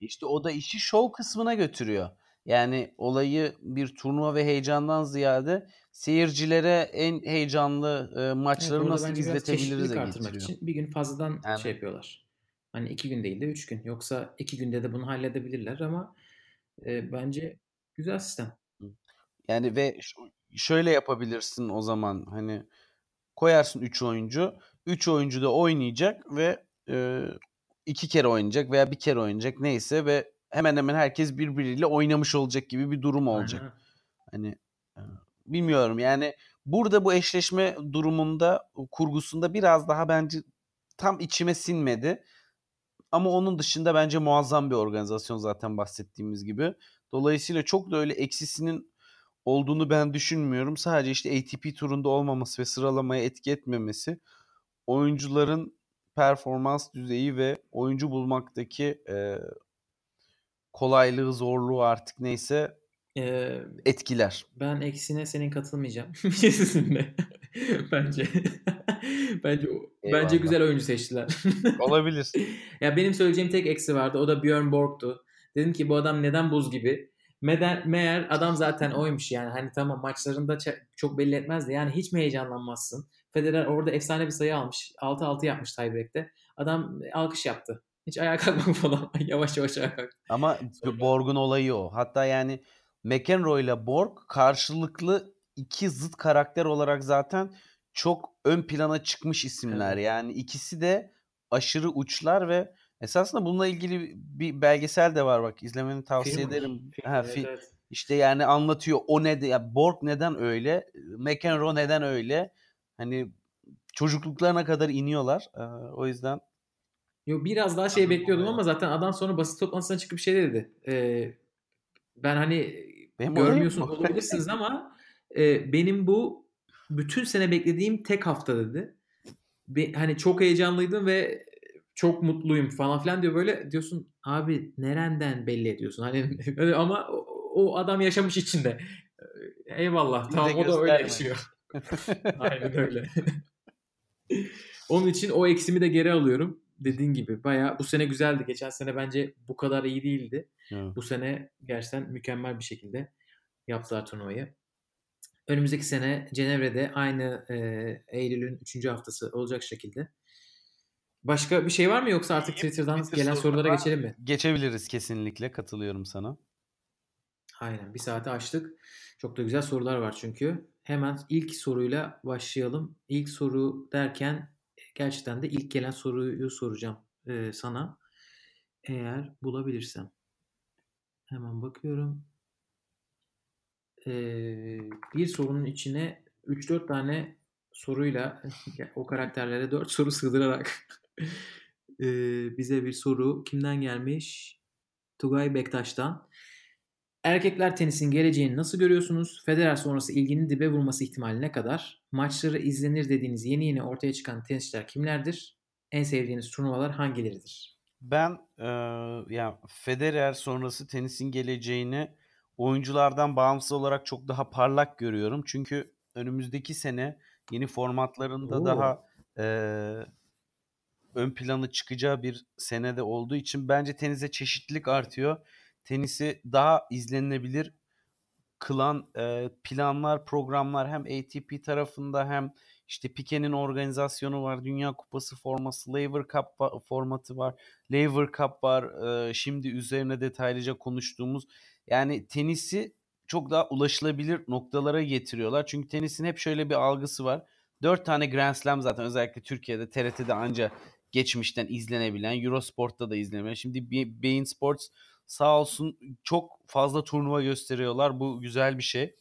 İşte o da işi show kısmına götürüyor. Yani olayı bir turnuva ve heyecandan ziyade seyircilere en heyecanlı e, maçları evet, nasıl izletebiliriz getiriyor. Için bir gün fazladan yani. şey yapıyorlar. Hani iki gün değil de üç gün. Yoksa iki günde de bunu halledebilirler ama e, bence güzel sistem. Yani ve şöyle yapabilirsin o zaman hani koyarsın 3 oyuncu. 3 oyuncu da oynayacak ve e, iki kere oynayacak veya bir kere oynayacak neyse ve hemen hemen herkes birbiriyle oynamış olacak gibi bir durum olacak. Aynen. Hani bilmiyorum yani burada bu eşleşme durumunda kurgusunda biraz daha bence tam içime sinmedi. Ama onun dışında bence muazzam bir organizasyon zaten bahsettiğimiz gibi. Dolayısıyla çok da öyle eksisinin olduğunu ben düşünmüyorum. Sadece işte ATP turunda olmaması ve sıralamaya etki etmemesi oyuncuların performans düzeyi ve oyuncu bulmaktaki e, kolaylığı, zorluğu artık neyse ee, etkiler. Ben eksine senin katılmayacağım. Kesinlikle. bence. bence Eyvallah. bence güzel oyuncu seçtiler. Olabilir. ya benim söyleyeceğim tek eksi vardı. O da Björn Borg'tu. Dedim ki bu adam neden buz gibi? Meden, meğer adam zaten oymuş yani. Hani tamam maçlarında çok belli etmezdi. Yani hiç mi heyecanlanmazsın? Federer orada efsane bir sayı almış. 6-6 yapmış tiebreak'te. Adam alkış yaptı. Hiç ayağa kalkmak falan. yavaş yavaş ayağa kalktı. Ama Borg'un olayı o. Hatta yani McEnroe ile Borg karşılıklı iki zıt karakter olarak zaten çok ön plana çıkmış isimler. Evet. Yani ikisi de aşırı uçlar ve esasında bununla ilgili bir belgesel de var bak izlemeni tavsiye film, ederim. Film, ha, evet, evet. İşte yani anlatıyor o ne de ya Borg neden öyle, McEnroe neden öyle. Hani çocukluklarına kadar iniyorlar. Ee, o yüzden Yo biraz daha şey bekliyordum ama zaten adam sonra basın toplantısına çıkıp şey dedi. Ee, ben hani benim görmüyorsun olabilirsiniz ama e, benim bu bütün sene beklediğim tek hafta dedi. Be, hani çok heyecanlıydım ve çok mutluyum falan filan diyor böyle diyorsun abi nereden belli ediyorsun hani ama o, o adam yaşamış içinde. Eyvallah tamam o da öyle yaşıyor. Aynen öyle. Onun için o eksimi de geri alıyorum. Dediğin gibi baya bu sene güzeldi. Geçen sene bence bu kadar iyi değildi. Evet. Bu sene gerçekten mükemmel bir şekilde yaptılar turnuvayı. Önümüzdeki sene Cenevre'de aynı e, Eylül'ün 3. haftası olacak şekilde. Başka bir şey var mı yoksa artık Twitter'dan gelen sorulara geçelim mi? Geçebiliriz kesinlikle katılıyorum sana. Aynen bir saate açtık. Çok da güzel sorular var çünkü. Hemen ilk soruyla başlayalım. İlk soru derken gerçekten de ilk gelen soruyu soracağım e, sana. Eğer bulabilirsem. Hemen bakıyorum. Ee, bir sorunun içine 3-4 tane soruyla o karakterlere 4 soru sığdırarak e, bize bir soru kimden gelmiş? Tugay Bektaş'tan. Erkekler tenisin geleceğini nasıl görüyorsunuz? Federer sonrası ilginin dibe vurması ihtimali ne kadar? Maçları izlenir dediğiniz yeni yeni ortaya çıkan tenisçiler kimlerdir? En sevdiğiniz turnuvalar hangileridir? Ben e, ya Federer sonrası tenisin geleceğini oyunculardan bağımsız olarak çok daha parlak görüyorum. Çünkü önümüzdeki sene yeni formatlarında Oo. daha e, ön planı çıkacağı bir senede olduğu için bence tenise çeşitlilik artıyor. Tenisi daha izlenilebilir kılan e, planlar, programlar hem ATP tarafında hem işte Pique'nin organizasyonu var. Dünya Kupası forması, Lever Cup formatı var. Lever Cup var. E, şimdi üzerine detaylıca konuştuğumuz. Yani tenisi çok daha ulaşılabilir noktalara getiriyorlar. Çünkü tenisin hep şöyle bir algısı var. Dört tane Grand Slam zaten özellikle Türkiye'de TRT'de anca geçmişten izlenebilen, Eurosport'ta da izlenebilen. Şimdi Bein Sports sağ olsun çok fazla turnuva gösteriyorlar. Bu güzel bir şey.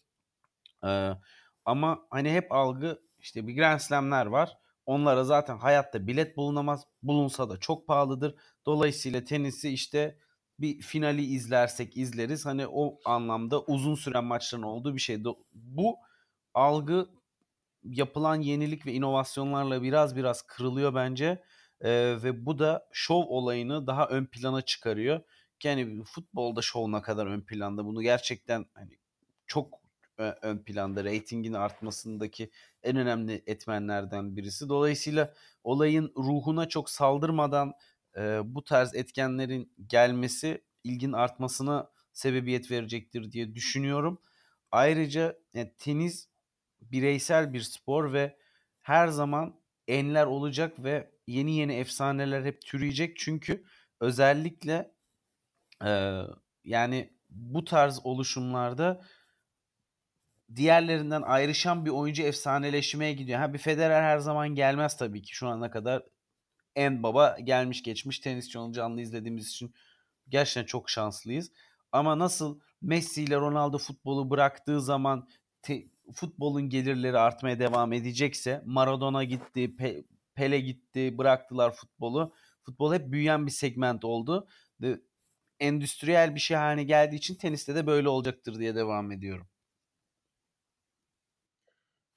Ee, ama hani hep algı işte bir Grand Slam'ler var. Onlara zaten hayatta bilet bulunamaz. Bulunsa da çok pahalıdır. Dolayısıyla tenisi işte bir finali izlersek izleriz. Hani o anlamda uzun süren maçların olduğu bir şey. Bu algı yapılan yenilik ve inovasyonlarla biraz biraz kırılıyor bence. Ee, ve bu da şov olayını daha ön plana çıkarıyor. Yani futbolda şov ne kadar ön planda bunu gerçekten hani çok ön planda reytingin artmasındaki en önemli etmenlerden birisi. Dolayısıyla olayın ruhuna çok saldırmadan e, bu tarz etkenlerin gelmesi ilgin artmasına sebebiyet verecektir diye düşünüyorum. Ayrıca yani tenis bireysel bir spor ve her zaman enler olacak ve yeni yeni efsaneler hep türeyecek. Çünkü özellikle e, yani bu tarz oluşumlarda diğerlerinden ayrışan bir oyuncu efsaneleşmeye gidiyor. Ha bir Federer her zaman gelmez tabii ki. Şu ana kadar en baba gelmiş geçmiş tenisçi onu canlı izlediğimiz için gerçekten çok şanslıyız. Ama nasıl Messi ile Ronaldo futbolu bıraktığı zaman te, futbolun gelirleri artmaya devam edecekse Maradona gitti, Pe, Pele gitti, bıraktılar futbolu. Futbol hep büyüyen bir segment oldu. Endüstriyel bir şey haline geldiği için teniste de böyle olacaktır diye devam ediyorum.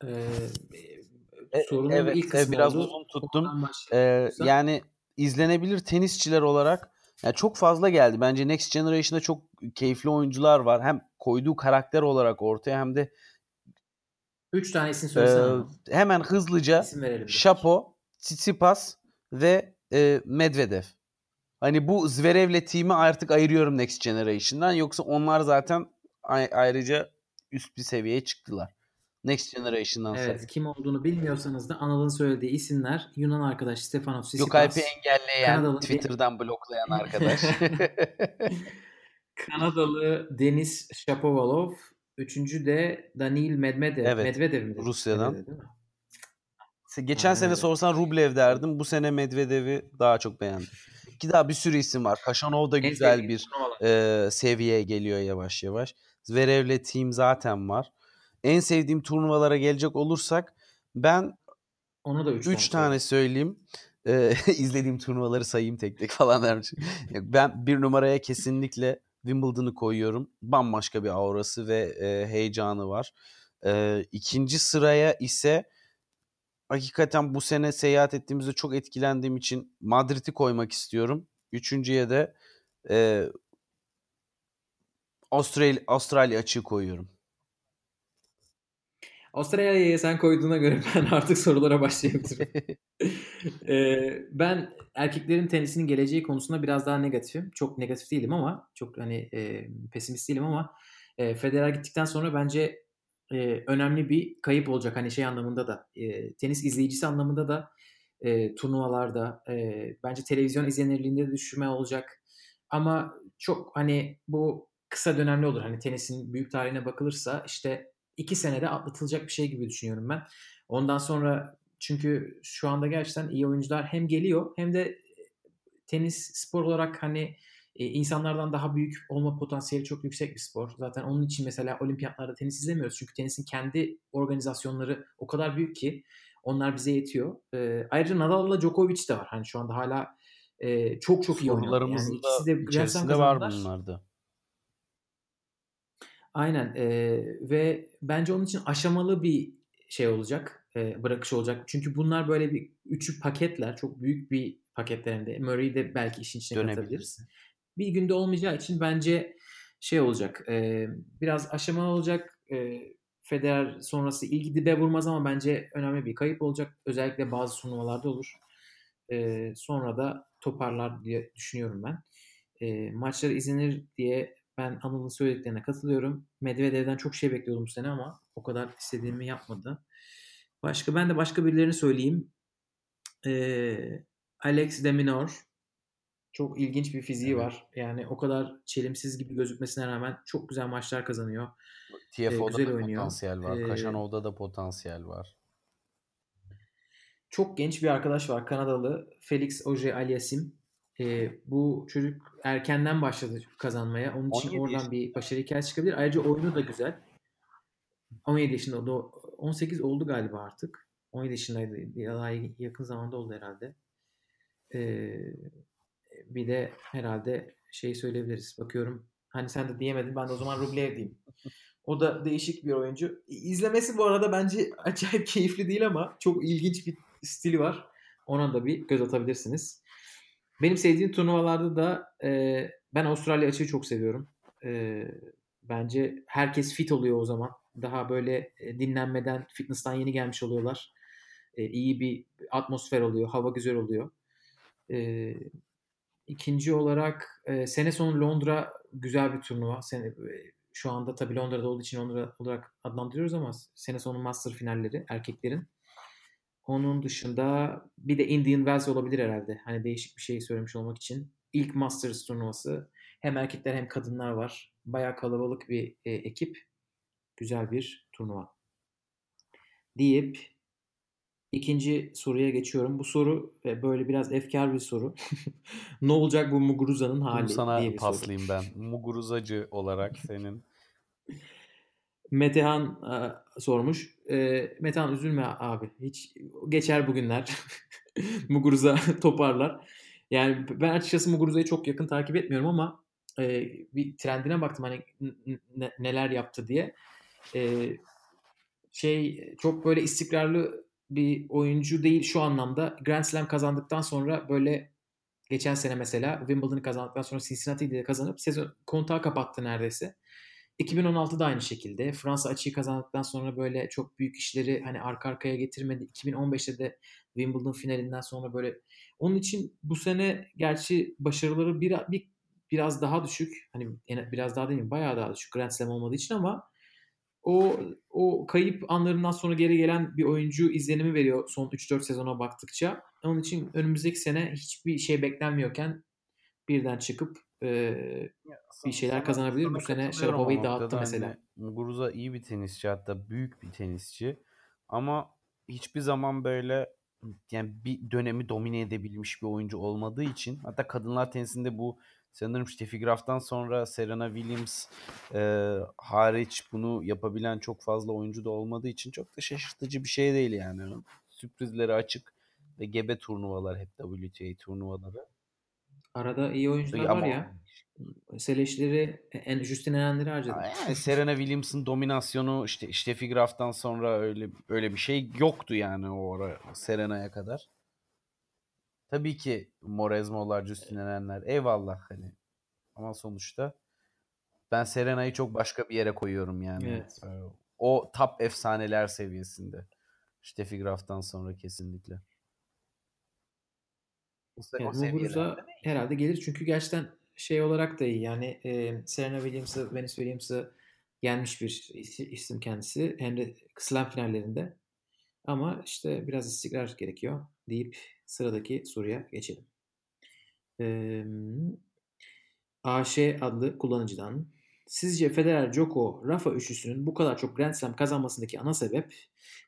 Ee, sorunun evet, ilk kısmı biraz oldu. uzun tuttum. Ee, yani izlenebilir tenisçiler olarak yani çok fazla geldi. Bence Next Generation'da çok keyifli oyuncular var. Hem koyduğu karakter olarak ortaya hem de Üç tane isim söylesene. E, hemen hızlıca Şapo, Tsitsipas ve e, Medvedev. Hani bu Zverev'le team'i artık ayırıyorum Next Generation'dan. Yoksa onlar zaten ayrıca üst bir seviyeye çıktılar. Next Generation'dan evet, sonra. Evet kim olduğunu bilmiyorsanız da Anıl'ın söylediği isimler Yunan arkadaş Stefanos Tsitsipas. Gökalp'i engelleyen, Kanadalı Twitter'dan bloklayan arkadaş. Kanadalı Denis Shapovalov. Üçüncü de Daniil Medvedev. Evet, Medvedev mi? Rusya'dan. Medvedev, Geçen sene sorsan Rublev derdim. Bu sene Medvedev'i daha çok beğendim. Ki daha bir sürü isim var. Kaşanov da güzel bir e, seviyeye geliyor yavaş yavaş. Zverev'le team zaten var. En sevdiğim turnuvalara gelecek olursak ben onu da 3 tane, söyleyeyim. Ee, izlediğim turnuvaları sayayım tek tek falan dermiş. ben bir numaraya kesinlikle Wimbledon'ı koyuyorum. Bambaşka bir aurası ve e, heyecanı var. E, ikinci sıraya ise hakikaten bu sene seyahat ettiğimizde çok etkilendiğim için Madrid'i koymak istiyorum. Üçüncüye de e, Avustralya, Avustralya açığı koyuyorum. Avustralya'ya sen koyduğuna göre ben artık sorulara başlayabilirim. ee, ben erkeklerin tenisinin geleceği konusunda biraz daha negatifim. Çok negatif değilim ama çok hani e, pesimist değilim ama e, Federer gittikten sonra bence e, önemli bir kayıp olacak. Hani şey anlamında da e, tenis izleyicisi anlamında da e, turnuvalarda e, bence televizyon izlenirliğinde de düşürme olacak. Ama çok hani bu kısa dönemli olur. Hani tenisin büyük tarihine bakılırsa işte iki senede atlatılacak bir şey gibi düşünüyorum ben. Ondan sonra çünkü şu anda gerçekten iyi oyuncular hem geliyor hem de tenis spor olarak hani e, insanlardan daha büyük olma potansiyeli çok yüksek bir spor. Zaten onun için mesela olimpiyatlarda tenis izlemiyoruz. Çünkü tenisin kendi organizasyonları o kadar büyük ki onlar bize yetiyor. E, ayrıca Nadal'la Djokovic de var. Hani şu anda hala e, çok çok iyi oynuyor. Yani ikisi de içerisinde var bunlarda. Aynen e, ve bence onun için aşamalı bir şey olacak, e, bırakış olacak. Çünkü bunlar böyle bir üçü paketler, çok büyük bir paketlerinde. Murray'i de belki işin içine katabiliriz. Bir günde olmayacağı için bence şey olacak, e, biraz aşamalı olacak. E, Federer sonrası ilgi dibe vurmaz ama bence önemli bir kayıp olacak. Özellikle bazı turnuvalarda olur. E, sonra da toparlar diye düşünüyorum ben. E, maçları izlenir diye ben Anıl'ın söylediklerine katılıyorum. Medvedev'den çok şey bekliyordum bu sene ama o kadar istediğimi yapmadı. Başka ben de başka birilerini söyleyeyim. Ee, Alex Deminor çok ilginç bir fiziği evet. var. Yani o kadar çelimsiz gibi gözükmesine rağmen çok güzel maçlar kazanıyor. TFO'da ee, da oynuyor. potansiyel var. Ee, Kaşanov'da da potansiyel var. Çok genç bir arkadaş var. Kanadalı Felix Auger Aliassime. E, bu çocuk erkenden başladı kazanmaya. Onun için oradan yaşında. bir başarı hikayesi çıkabilir. Ayrıca oyunu da güzel. 17 yaşında oldu. 18 oldu galiba artık. 17 yaşındaydı. Daha yakın zamanda oldu herhalde. Ee, bir de herhalde şey söyleyebiliriz. Bakıyorum hani sen de diyemedin ben de o zaman Rublev diyeyim. O da değişik bir oyuncu. İzlemesi bu arada bence acayip keyifli değil ama çok ilginç bir stili var. Ona da bir göz atabilirsiniz. Benim sevdiğim turnuvalarda da e, ben Avustralya açığı çok seviyorum. E, bence herkes fit oluyor o zaman. Daha böyle e, dinlenmeden, fitness'tan yeni gelmiş oluyorlar. E, iyi bir atmosfer oluyor, hava güzel oluyor. E, ikinci olarak e, sene sonu Londra güzel bir turnuva. Sene, şu anda tabii Londra'da olduğu için Londra olarak adlandırıyoruz ama sene sonu Master finalleri erkeklerin. Onun dışında bir de Indian Wells olabilir herhalde. Hani değişik bir şey söylemiş olmak için. İlk Masters turnuvası. Hem erkekler hem kadınlar var. Bayağı kalabalık bir e, ekip. Güzel bir turnuva. Deyip ikinci soruya geçiyorum. Bu soru e, böyle biraz efkar bir soru. ne olacak bu Muguruza'nın hali Bunu sana diye bir paslayayım soru. ben. Muguruzacı olarak senin. Metehan e, sormuş. E, Metehan üzülme abi. Hiç geçer bugünler. Muguruza toparlar. Yani ben açıkçası Muguruza'yı çok yakın takip etmiyorum ama e, bir trendine baktım hani neler yaptı diye. E, şey çok böyle istikrarlı bir oyuncu değil şu anlamda. Grand Slam kazandıktan sonra böyle geçen sene mesela Wimbledon'ı kazandıktan sonra Cincinnati'yi de kazanıp sezon kontağı kapattı neredeyse. 2016'da aynı şekilde. Fransa açıyı kazandıktan sonra böyle çok büyük işleri hani arka arkaya getirmedi. 2015'te de Wimbledon finalinden sonra böyle. Onun için bu sene gerçi başarıları bir, bir biraz daha düşük. Hani biraz daha değil mi? Bayağı daha düşük Grand Slam olmadığı için ama o o kayıp anlarından sonra geri gelen bir oyuncu izlenimi veriyor son 3-4 sezona baktıkça. Onun için önümüzdeki sene hiçbir şey beklenmiyorken birden çıkıp e, bir şeyler kazanabilir. Bu sene Sharapova'yı dağıttı mesela. Hani, Muguruza iyi bir tenisçi hatta büyük bir tenisçi. Ama hiçbir zaman böyle yani bir dönemi domine edebilmiş bir oyuncu olmadığı için hatta kadınlar tenisinde bu sanırım Steffi Graf'tan sonra Serena Williams e, hariç bunu yapabilen çok fazla oyuncu da olmadığı için çok da şaşırtıcı bir şey değil yani. Sürprizleri açık ve gebe turnuvalar hep WTA turnuvaları. Arada iyi oyuncular Ama, var ya. Seleşleri en Justin Erenleri harcadı. Yani Serena Williams'ın dominasyonu işte Steffi Graf'tan sonra öyle öyle bir şey yoktu yani o ara Serena'ya kadar. Tabii ki Morezmo'lar, Justin Erenler eyvallah hani. Ama sonuçta ben Serena'yı çok başka bir yere koyuyorum yani. Evet. O top efsaneler seviyesinde. Steffi Graf'tan sonra kesinlikle. O, evet, o herhalde gelir çünkü gerçekten şey olarak da iyi. Yani e, Serena Williams'ı, Venus Williams'ı yenmiş bir isim kendisi. Hem de slam finallerinde. Ama işte biraz istikrar gerekiyor deyip sıradaki soruya geçelim. Ee, AŞ adlı kullanıcıdan Sizce Federer, Djoko, Rafa üçlüsünün bu kadar çok Grand Slam kazanmasındaki ana sebep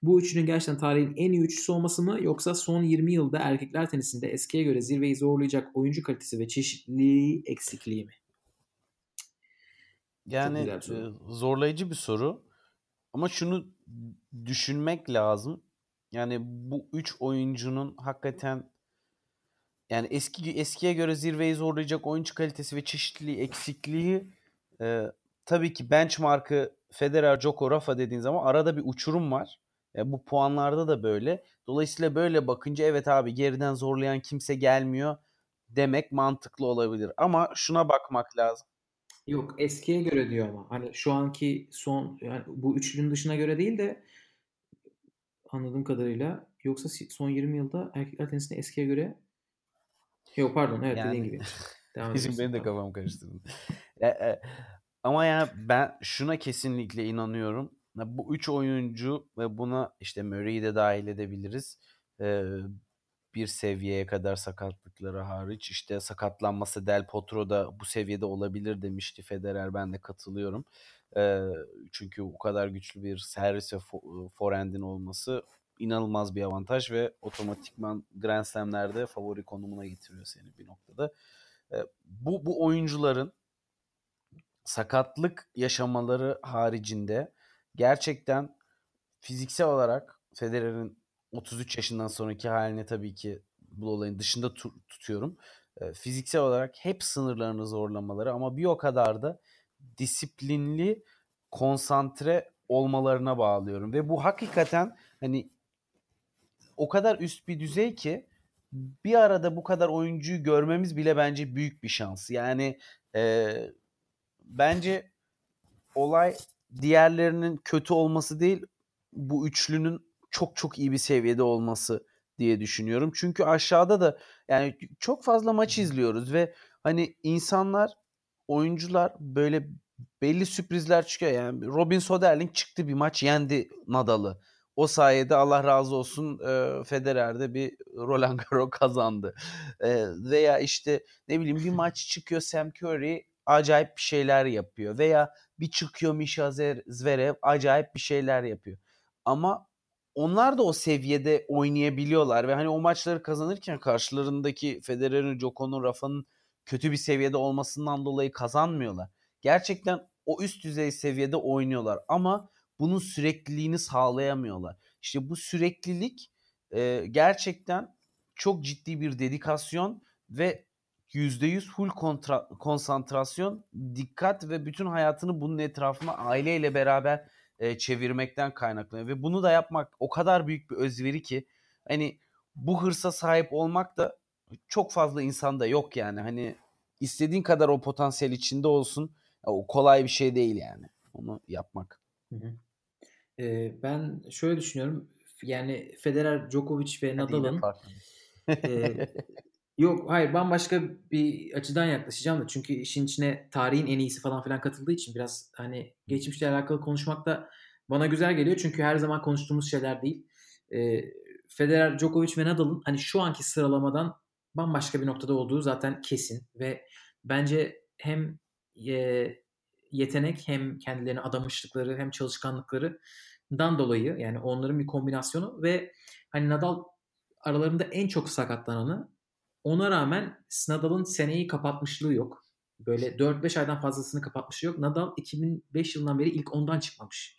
bu üçünün gerçekten tarihin en iyi üçlüsü olması mı yoksa son 20 yılda erkekler tenisinde eskiye göre zirveyi zorlayacak oyuncu kalitesi ve çeşitliliği eksikliği mi? Yani bir zorlayıcı bir soru. Ama şunu düşünmek lazım. Yani bu üç oyuncunun hakikaten yani eski eskiye göre zirveyi zorlayacak oyuncu kalitesi ve çeşitliliği eksikliği e, tabii ki benchmark'ı Federer, Djoko, Rafa dediğin zaman arada bir uçurum var. E, bu puanlarda da böyle. Dolayısıyla böyle bakınca evet abi geriden zorlayan kimse gelmiyor demek mantıklı olabilir. Ama şuna bakmak lazım. Yok eskiye göre diyor ama. Hani şu anki son yani bu üçlünün dışına göre değil de anladığım kadarıyla yoksa son 20 yılda erkekler tenisinde eskiye göre Yok pardon evet yani... dediğin gibi. Devam Bizim benim de kafam karıştırdı. e, e, ama yani ben şuna kesinlikle inanıyorum. Bu üç oyuncu ve buna işte Murray'i de dahil edebiliriz. Ee, bir seviyeye kadar sakatlıkları hariç işte sakatlanması Del Potro da bu seviyede olabilir demişti Federer ben de katılıyorum. Çünkü o kadar güçlü bir servis ve forendin olması inanılmaz bir avantaj ve otomatikman Grand Slam'lerde favori konumuna getiriyor seni bir noktada. Bu bu oyuncuların sakatlık yaşamaları haricinde gerçekten fiziksel olarak Federer'in 33 yaşından sonraki haline tabii ki bu olayın dışında tutuyorum. fiziksel olarak hep sınırlarını zorlamaları ama bir o kadar da disiplinli, konsantre olmalarına bağlıyorum ve bu hakikaten hani o kadar üst bir düzey ki bir arada bu kadar oyuncuyu görmemiz bile bence büyük bir şans. Yani e, bence olay diğerlerinin kötü olması değil bu üçlünün çok çok iyi bir seviyede olması diye düşünüyorum. Çünkü aşağıda da yani çok fazla maç izliyoruz ve hani insanlar oyuncular böyle belli sürprizler çıkıyor. Yani Robin Soderling çıktı bir maç yendi Nadal'ı. O sayede Allah razı olsun e, Federer'de bir Roland Garros kazandı. E, veya işte ne bileyim bir maç çıkıyor Sam Curry acayip bir şeyler yapıyor. Veya bir çıkıyor Misha Zverev acayip bir şeyler yapıyor. Ama onlar da o seviyede oynayabiliyorlar ve hani o maçları kazanırken karşılarındaki Federer'in, Djoko'nun, Rafa'nın kötü bir seviyede olmasından dolayı kazanmıyorlar. Gerçekten o üst düzey seviyede oynuyorlar ama bunun sürekliliğini sağlayamıyorlar. İşte bu süreklilik e, gerçekten çok ciddi bir dedikasyon ve %100 full kontra, konsantrasyon, dikkat ve bütün hayatını bunun etrafına aileyle beraber e, çevirmekten kaynaklanıyor. Ve bunu da yapmak o kadar büyük bir özveri ki hani bu hırsa sahip olmak da çok fazla insanda yok yani. Hani istediğin kadar o potansiyel içinde olsun. O kolay bir şey değil yani. Onu yapmak. Hı hı. Ee, ben şöyle düşünüyorum. Yani Federer, Djokovic ve Nadal'ın e, yok hayır bambaşka bir açıdan yaklaşacağım da çünkü işin içine tarihin en iyisi falan filan katıldığı için biraz hani geçmişle alakalı konuşmak da bana güzel geliyor çünkü her zaman konuştuğumuz şeyler değil. E, Federer, Djokovic ve Nadal'ın hani şu anki sıralamadan bambaşka bir noktada olduğu zaten kesin ve bence hem e, yetenek hem kendilerine adamışlıkları hem çalışkanlıklarından dolayı yani onların bir kombinasyonu ve hani Nadal aralarında en çok sakatlananı ona rağmen Nadal'ın seneyi kapatmışlığı yok. Böyle 4-5 aydan fazlasını kapatmışlığı yok. Nadal 2005 yılından beri ilk ondan çıkmamış.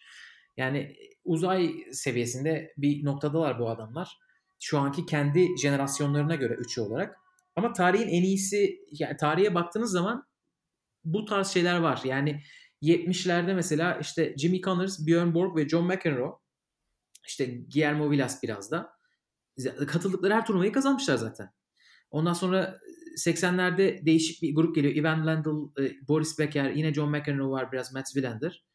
Yani uzay seviyesinde bir noktadalar bu adamlar. Şu anki kendi jenerasyonlarına göre üçü olarak. Ama tarihin en iyisi yani tarihe baktığınız zaman bu tarz şeyler var. Yani 70'lerde mesela işte Jimmy Connors, Björn Borg ve John McEnroe işte Guillermo Vilas biraz da katıldıkları her turnuvayı kazanmışlar zaten. Ondan sonra 80'lerde değişik bir grup geliyor. Ivan Lendl, e, Boris Becker, yine John McEnroe var biraz Mats Wilander.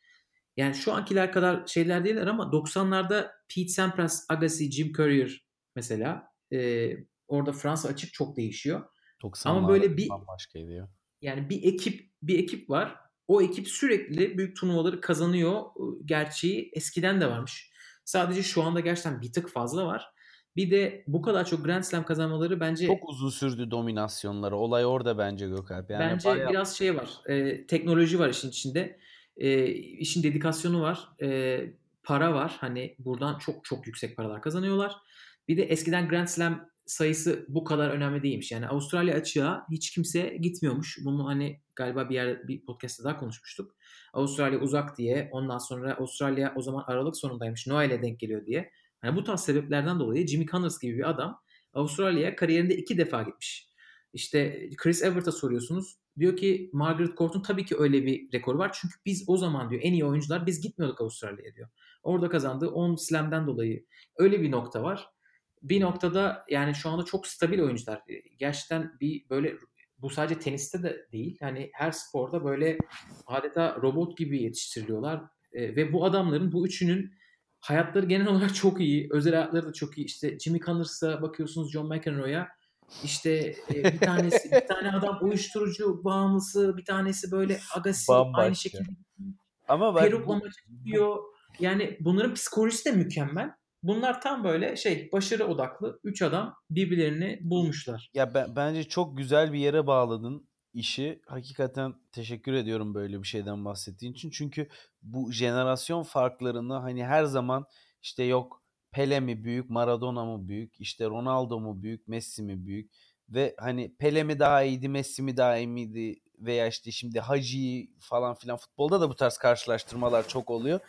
Yani şu ankiler kadar şeyler değiller ama 90'larda Pete Sampras, Agassi, Jim Courier mesela e, orada Fransa açık çok değişiyor. Ama böyle bir bambaşkaydı ya. Yani bir ekip bir ekip var. O ekip sürekli büyük turnuvaları kazanıyor. Gerçeği eskiden de varmış. Sadece şu anda gerçekten bir tık fazla var. Bir de bu kadar çok Grand Slam kazanmaları bence... Çok uzun sürdü dominasyonları. Olay orada bence Gökalp. Yani bence bayağı... biraz şey var. E, teknoloji var işin içinde. E, işin dedikasyonu var. E, para var. Hani buradan çok çok yüksek paralar kazanıyorlar. Bir de eskiden Grand Slam sayısı bu kadar önemli değilmiş. Yani Avustralya açığa hiç kimse gitmiyormuş. Bunu hani galiba bir yer bir podcast'ta daha konuşmuştuk. Avustralya uzak diye. Ondan sonra Avustralya o zaman Aralık sonundaymış. Noel'e denk geliyor diye. Yani bu tarz sebeplerden dolayı Jimmy Connors gibi bir adam Avustralya'ya kariyerinde iki defa gitmiş. İşte Chris Evert'a soruyorsunuz. Diyor ki Margaret Court'un tabii ki öyle bir rekoru var. Çünkü biz o zaman diyor en iyi oyuncular biz gitmiyorduk Avustralya'ya diyor. Orada kazandığı 10 slam'den dolayı öyle bir nokta var bir noktada yani şu anda çok stabil oyuncular. Gerçekten bir böyle bu sadece teniste de değil. Hani her sporda böyle adeta robot gibi yetiştiriliyorlar. E, ve bu adamların bu üçünün hayatları genel olarak çok iyi. Özel hayatları da çok iyi. İşte Jimmy Connors'a bakıyorsunuz John McEnroe'ya. İşte e, bir tanesi bir tane adam uyuşturucu bağımlısı, bir tanesi böyle agasi Bambaşka. aynı şekilde. Ama ben Peruk'la çıkıyor. Yani bunların psikolojisi de mükemmel. Bunlar tam böyle şey başarı odaklı. Üç adam birbirlerini bulmuşlar. Ya ben, bence çok güzel bir yere bağladın işi. Hakikaten teşekkür ediyorum böyle bir şeyden bahsettiğin için. Çünkü bu jenerasyon farklarını hani her zaman işte yok Pele mi büyük, Maradona mı büyük, işte Ronaldo mu büyük, Messi mi büyük ve hani Pele mi daha iyiydi, Messi mi daha iyi miydi veya işte şimdi Hacı falan filan futbolda da bu tarz karşılaştırmalar çok oluyor.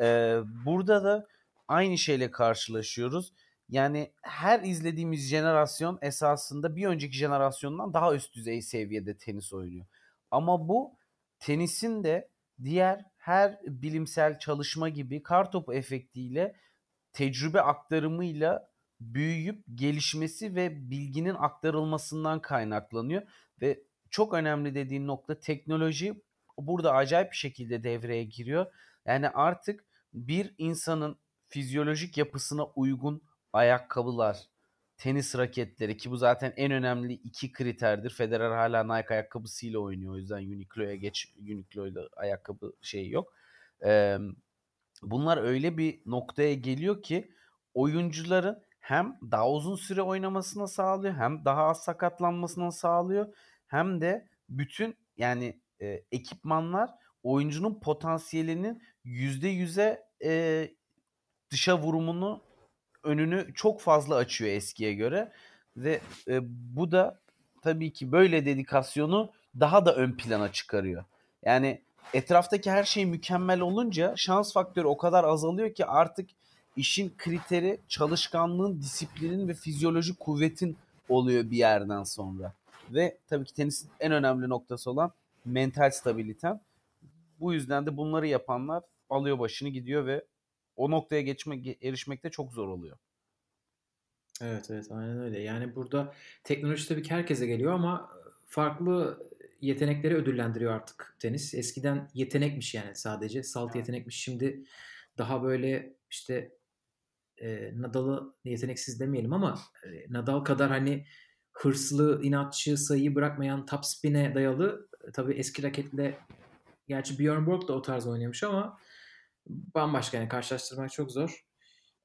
Ee, burada da aynı şeyle karşılaşıyoruz. yani her izlediğimiz jenerasyon esasında bir önceki jenerasyondan daha üst düzey seviyede tenis oynuyor. Ama bu tenisin de diğer her bilimsel çalışma gibi kartopu efektiyle tecrübe aktarımıyla büyüyüp gelişmesi ve bilginin aktarılmasından kaynaklanıyor ve çok önemli dediğin nokta teknoloji burada acayip bir şekilde devreye giriyor. Yani artık bir insanın fizyolojik yapısına uygun ayakkabılar, tenis raketleri ki bu zaten en önemli iki kriterdir. Federer hala Nike ayakkabısıyla oynuyor. O yüzden Uniqlo'ya geç Uniqlo'yla ayakkabı şeyi yok. Ee, bunlar öyle bir noktaya geliyor ki oyuncuların hem daha uzun süre oynamasına sağlıyor hem daha az sakatlanmasına sağlıyor hem de bütün yani e, ekipmanlar oyuncunun potansiyelinin yüzde yüze e, dışa vurumunu önünü çok fazla açıyor eskiye göre ve e, bu da tabii ki böyle dedikasyonu daha da ön plana çıkarıyor. Yani etraftaki her şey mükemmel olunca şans faktörü o kadar azalıyor ki artık işin kriteri çalışkanlığın, disiplinin ve fizyolojik kuvvetin oluyor bir yerden sonra. Ve tabii ki tenisin en önemli noktası olan mental stabiliten. Bu yüzden de bunları yapanlar alıyor başını gidiyor ve o noktaya geçmek erişmek de çok zor oluyor. Evet evet aynen öyle. Yani burada teknoloji tabii ki herkese geliyor ama farklı yetenekleri ödüllendiriyor artık tenis. Eskiden yetenekmiş yani sadece salt yetenekmiş. Şimdi daha böyle işte e, Nadal'ı yeteneksiz demeyelim ama e, Nadal kadar hani hırslı, inatçı, sayıyı bırakmayan top spin'e dayalı tabii eski raketle gerçi Björn Borg da o tarz oynamış ama bambaşka yani karşılaştırmak çok zor.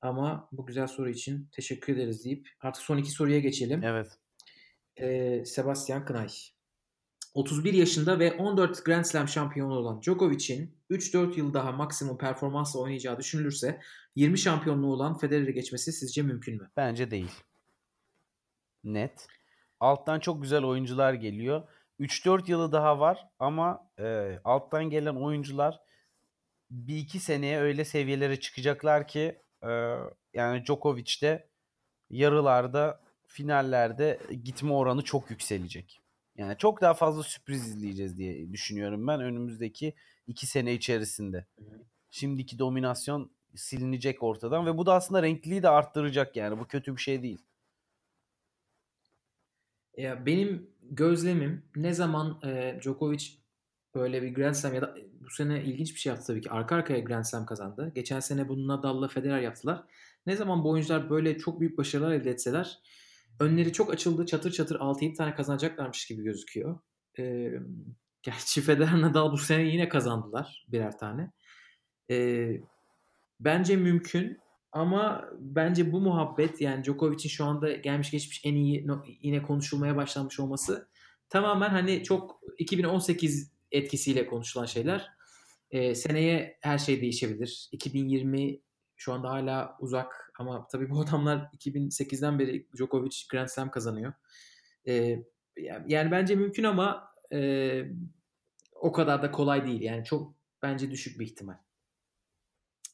Ama bu güzel soru için teşekkür ederiz deyip artık son iki soruya geçelim. Evet. Ee, Sebastian Knay. 31 yaşında ve 14 Grand Slam şampiyonu olan Djokovic'in 3-4 yıl daha maksimum performansla oynayacağı düşünülürse 20 şampiyonluğu olan Federer'i geçmesi sizce mümkün mü? Bence değil. Net. Alttan çok güzel oyuncular geliyor. 3-4 yılı daha var ama e, alttan gelen oyuncular bir iki seneye öyle seviyelere çıkacaklar ki e, yani Djokovic de yarılarda finallerde gitme oranı çok yükselecek. Yani çok daha fazla sürpriz izleyeceğiz diye düşünüyorum ben önümüzdeki iki sene içerisinde. Şimdiki dominasyon silinecek ortadan ve bu da aslında renkliliği de arttıracak yani bu kötü bir şey değil. Ya benim gözlemim ne zaman e, Djokovic böyle bir Grand Slam ya da bu sene ilginç bir şey yaptı tabii ki. Arka arkaya Grand Slam kazandı. Geçen sene bunu Nadal'la Federer yaptılar. Ne zaman bu oyuncular böyle çok büyük başarılar elde etseler önleri çok açıldı. Çatır çatır 6-7 tane kazanacaklarmış gibi gözüküyor. Ee, gerçi Federer Nadal bu sene yine kazandılar birer tane. Ee, bence mümkün ama bence bu muhabbet yani Djokovic'in şu anda gelmiş geçmiş en iyi yine konuşulmaya başlanmış olması tamamen hani çok 2018 etkisiyle konuşulan şeyler. Ee, seneye her şey değişebilir. 2020 şu anda hala uzak ama tabii bu adamlar 2008'den beri Djokovic Grand Slam kazanıyor. Ee, yani bence mümkün ama e, o kadar da kolay değil. Yani çok bence düşük bir ihtimal.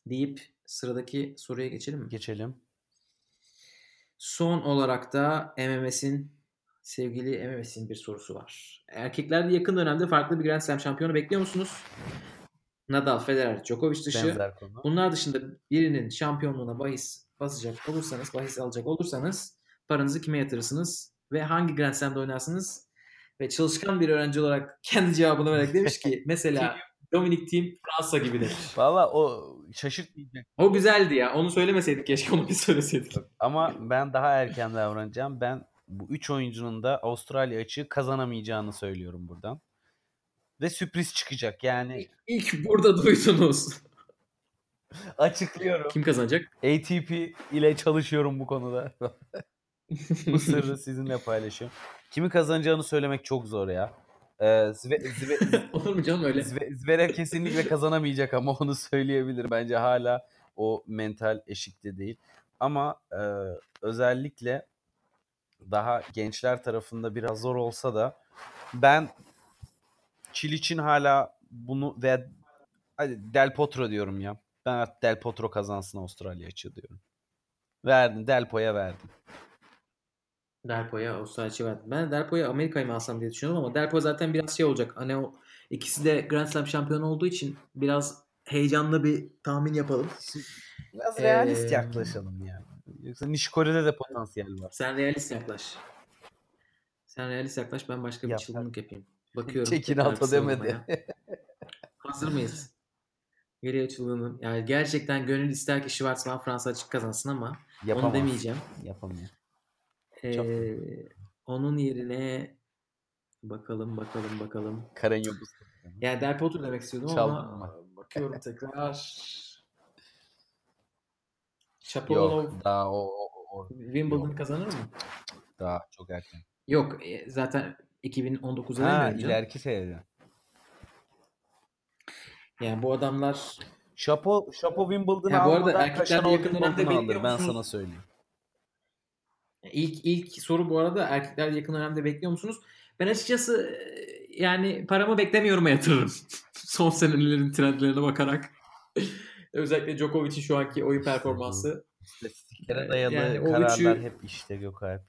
Deyip sıradaki soruya geçelim mi? Geçelim. Son olarak da MMS'in sevgili MMS'in bir sorusu var. Erkeklerde yakın dönemde farklı bir Grand Slam şampiyonu bekliyor musunuz? Nadal, Federer, Djokovic dışı. Bunlar dışında birinin şampiyonluğuna bahis basacak olursanız, bahis alacak olursanız paranızı kime yatırırsınız ve hangi Grand Slam'da oynarsınız? Ve çalışkan bir öğrenci olarak kendi cevabını vererek demiş ki mesela Dominic Team Fransa gibi demiş. Valla o şaşırtmayacak. O güzeldi ya. Onu söylemeseydik keşke onu bir söyleseydik. Ama ben daha erken davranacağım. Ben bu üç oyuncunun da Avustralya açığı kazanamayacağını söylüyorum buradan. Ve sürpriz çıkacak yani. İlk burada duydunuz. Açıklıyorum. Kim kazanacak? ATP ile çalışıyorum bu konuda. bu sırrı sizinle paylaşıyorum. Kimi kazanacağını söylemek çok zor ya. Ee, Zve, Zve, Olur mu canım öyle? Zve, Zverev kesinlikle kazanamayacak ama onu söyleyebilir. Bence hala o mental eşikte değil. Ama e, özellikle daha gençler tarafında biraz zor olsa da ben Çiliç'in hala bunu ve hadi Del Potro diyorum ya. Ben Del Potro kazansın Avustralya açığı diyorum. Verdin. Delpo'ya verdin. Delpo'ya Osayiç'i verdim. Ben Delpo'ya Amerika'yı mı alsam diye düşünüyorum ama Delpo zaten biraz şey olacak. Hani o ikisi de Grand Slam şampiyonu olduğu için biraz heyecanlı bir tahmin yapalım. Biraz Ee, realist yaklaşalım yani. Yoksa Nishikori'de de potansiyel var. Sen realist yaklaş. Sen realist yaklaş ben başka bir Yap. çılgınlık yapayım. Bakıyorum. Çekin alta demedi. Hazır mıyız? Geriye çılgınlığım. Yani gerçekten gönül ister ki Schwarzman Fransa açık kazansın ama Yapamaz. onu demeyeceğim. Yapamıyor. Ee, Çok. onun yerine bakalım bakalım bakalım. Karen Yobuz. Yani Del Potro demek istiyordum Çaldın ama bakıyorum tekrar. Shapovalov Daha o, o, o Wimbledon Yok. kazanır mı? daha çok erken. Yok e, zaten 2019'da Ha canım. ileriki senede. Yani bu adamlar Şapo, Şapo Wimbledon'ı Ha, bu arada erkekler yakın dönemde bekliyor Ben sana söyleyeyim. ilk ilk soru bu arada erkekler yakın dönemde bekliyor musunuz? Ben açıkçası e, yani paramı beklemiyorum'a yatırırım. Son senelerin trendlerine bakarak. Özellikle Djokovic'in şu anki oyun performansı. İstatistiklere dayalı Yani kararlar üçü- hep işte Gökalp.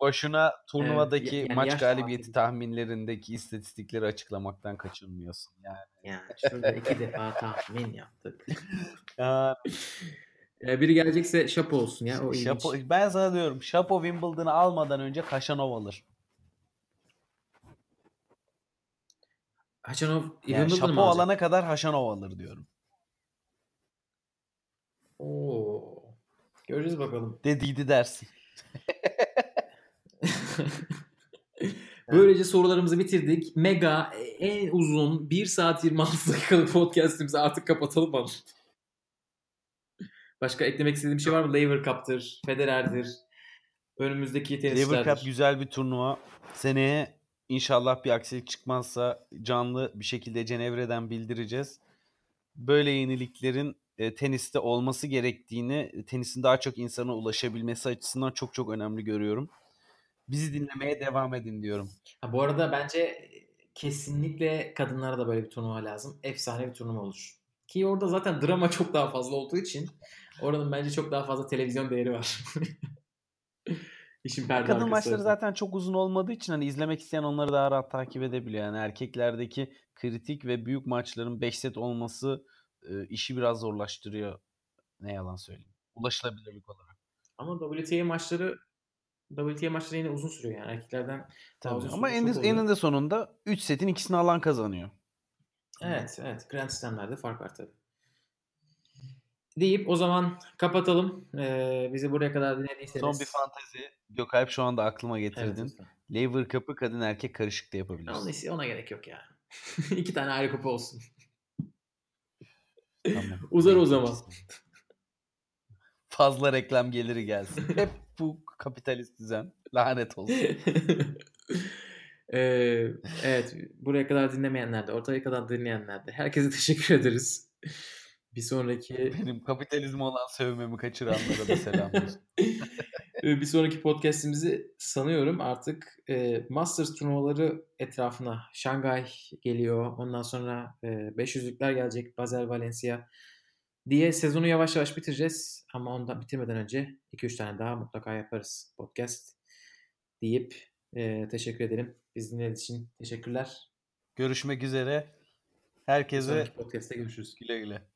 Boşuna turnuvadaki yani maç galibiyeti farkı. tahminlerindeki istatistikleri açıklamaktan kaçınmıyorsun. Yani. Yani şurada iki defa tahmin yaptık. Ya, E, biri gelecekse şapo olsun ya. O ilginç. Şapo, ben sana diyorum Şapo Wimbledon'ı almadan önce Kaşanov alır. Haçanov Yani Wimbledon'ı alana kadar Haşanov alır diyorum. Oo. Göreceğiz bakalım. Dediydi dersin. Böylece sorularımızı bitirdik. Mega en uzun 1 saat 26 dakikalık podcastimizi artık kapatalım mı? Başka eklemek istediğim bir şey var mı? Lever Cup'tır, Federer'dir. Önümüzdeki Lever tenisçilerdir. Cup güzel bir turnuva. Seneye inşallah bir aksilik çıkmazsa canlı bir şekilde Cenevre'den bildireceğiz. Böyle yeniliklerin e, teniste olması gerektiğini, tenisin daha çok insana ulaşabilmesi açısından çok çok önemli görüyorum. Bizi dinlemeye devam edin diyorum. Ha, bu arada bence kesinlikle kadınlara da böyle bir turnuva lazım. Efsane bir turnuva olur. Ki orada zaten drama çok daha fazla olduğu için oranın bence çok daha fazla televizyon değeri var. İşin perde Kadın maçları tarafı. zaten çok uzun olmadığı için hani izlemek isteyen onları daha rahat takip edebiliyor. Yani erkeklerdeki kritik ve büyük maçların 5 set olması e, işi biraz zorlaştırıyor. Ne yalan söyleyeyim. Ulaşılabilirlik olarak. Ama WTA maçları WTA maçları yine uzun sürüyor yani. Erkeklerden Tabii. Ama sürüyor, en, çok oluyor. eninde sonunda 3 setin ikisini alan kazanıyor. Evet, evet. Grand Slam'lerde fark var tabii. Deyip o zaman kapatalım. Ee, bizi buraya kadar dinlediyseniz. Son bir fantezi. Gökalp şu anda aklıma Evet, getirdin. lütfen. Lever Cup'ı kadın erkek karışık da yapabiliriz. Ona, ona gerek yok ya. İki tane ayrı kupa olsun. Tamam. Uzar o zaman. Fazla reklam geliri gelsin. Hep bu kapitalist düzen. Lanet olsun. Ee, evet, buraya kadar dinlemeyenler de, ortaya kadar dinleyenler de herkese teşekkür ederiz. Bir sonraki Benim kapitalizm olan sövmemi kaçıranlara da selam olsun. Bir sonraki podcast'imizi sanıyorum artık e, Masters turnuvaları etrafına Şangay geliyor. Ondan sonra e, 500'lükler gelecek. Basel Valencia diye sezonu yavaş yavaş bitireceğiz. Ama ondan bitirmeden önce 2-3 tane daha mutlaka yaparız podcast deyip e, teşekkür ederim. Biz dinlediğiniz için teşekkürler. Görüşmek üzere. Herkese podcast'te görüşürüz. güle güle.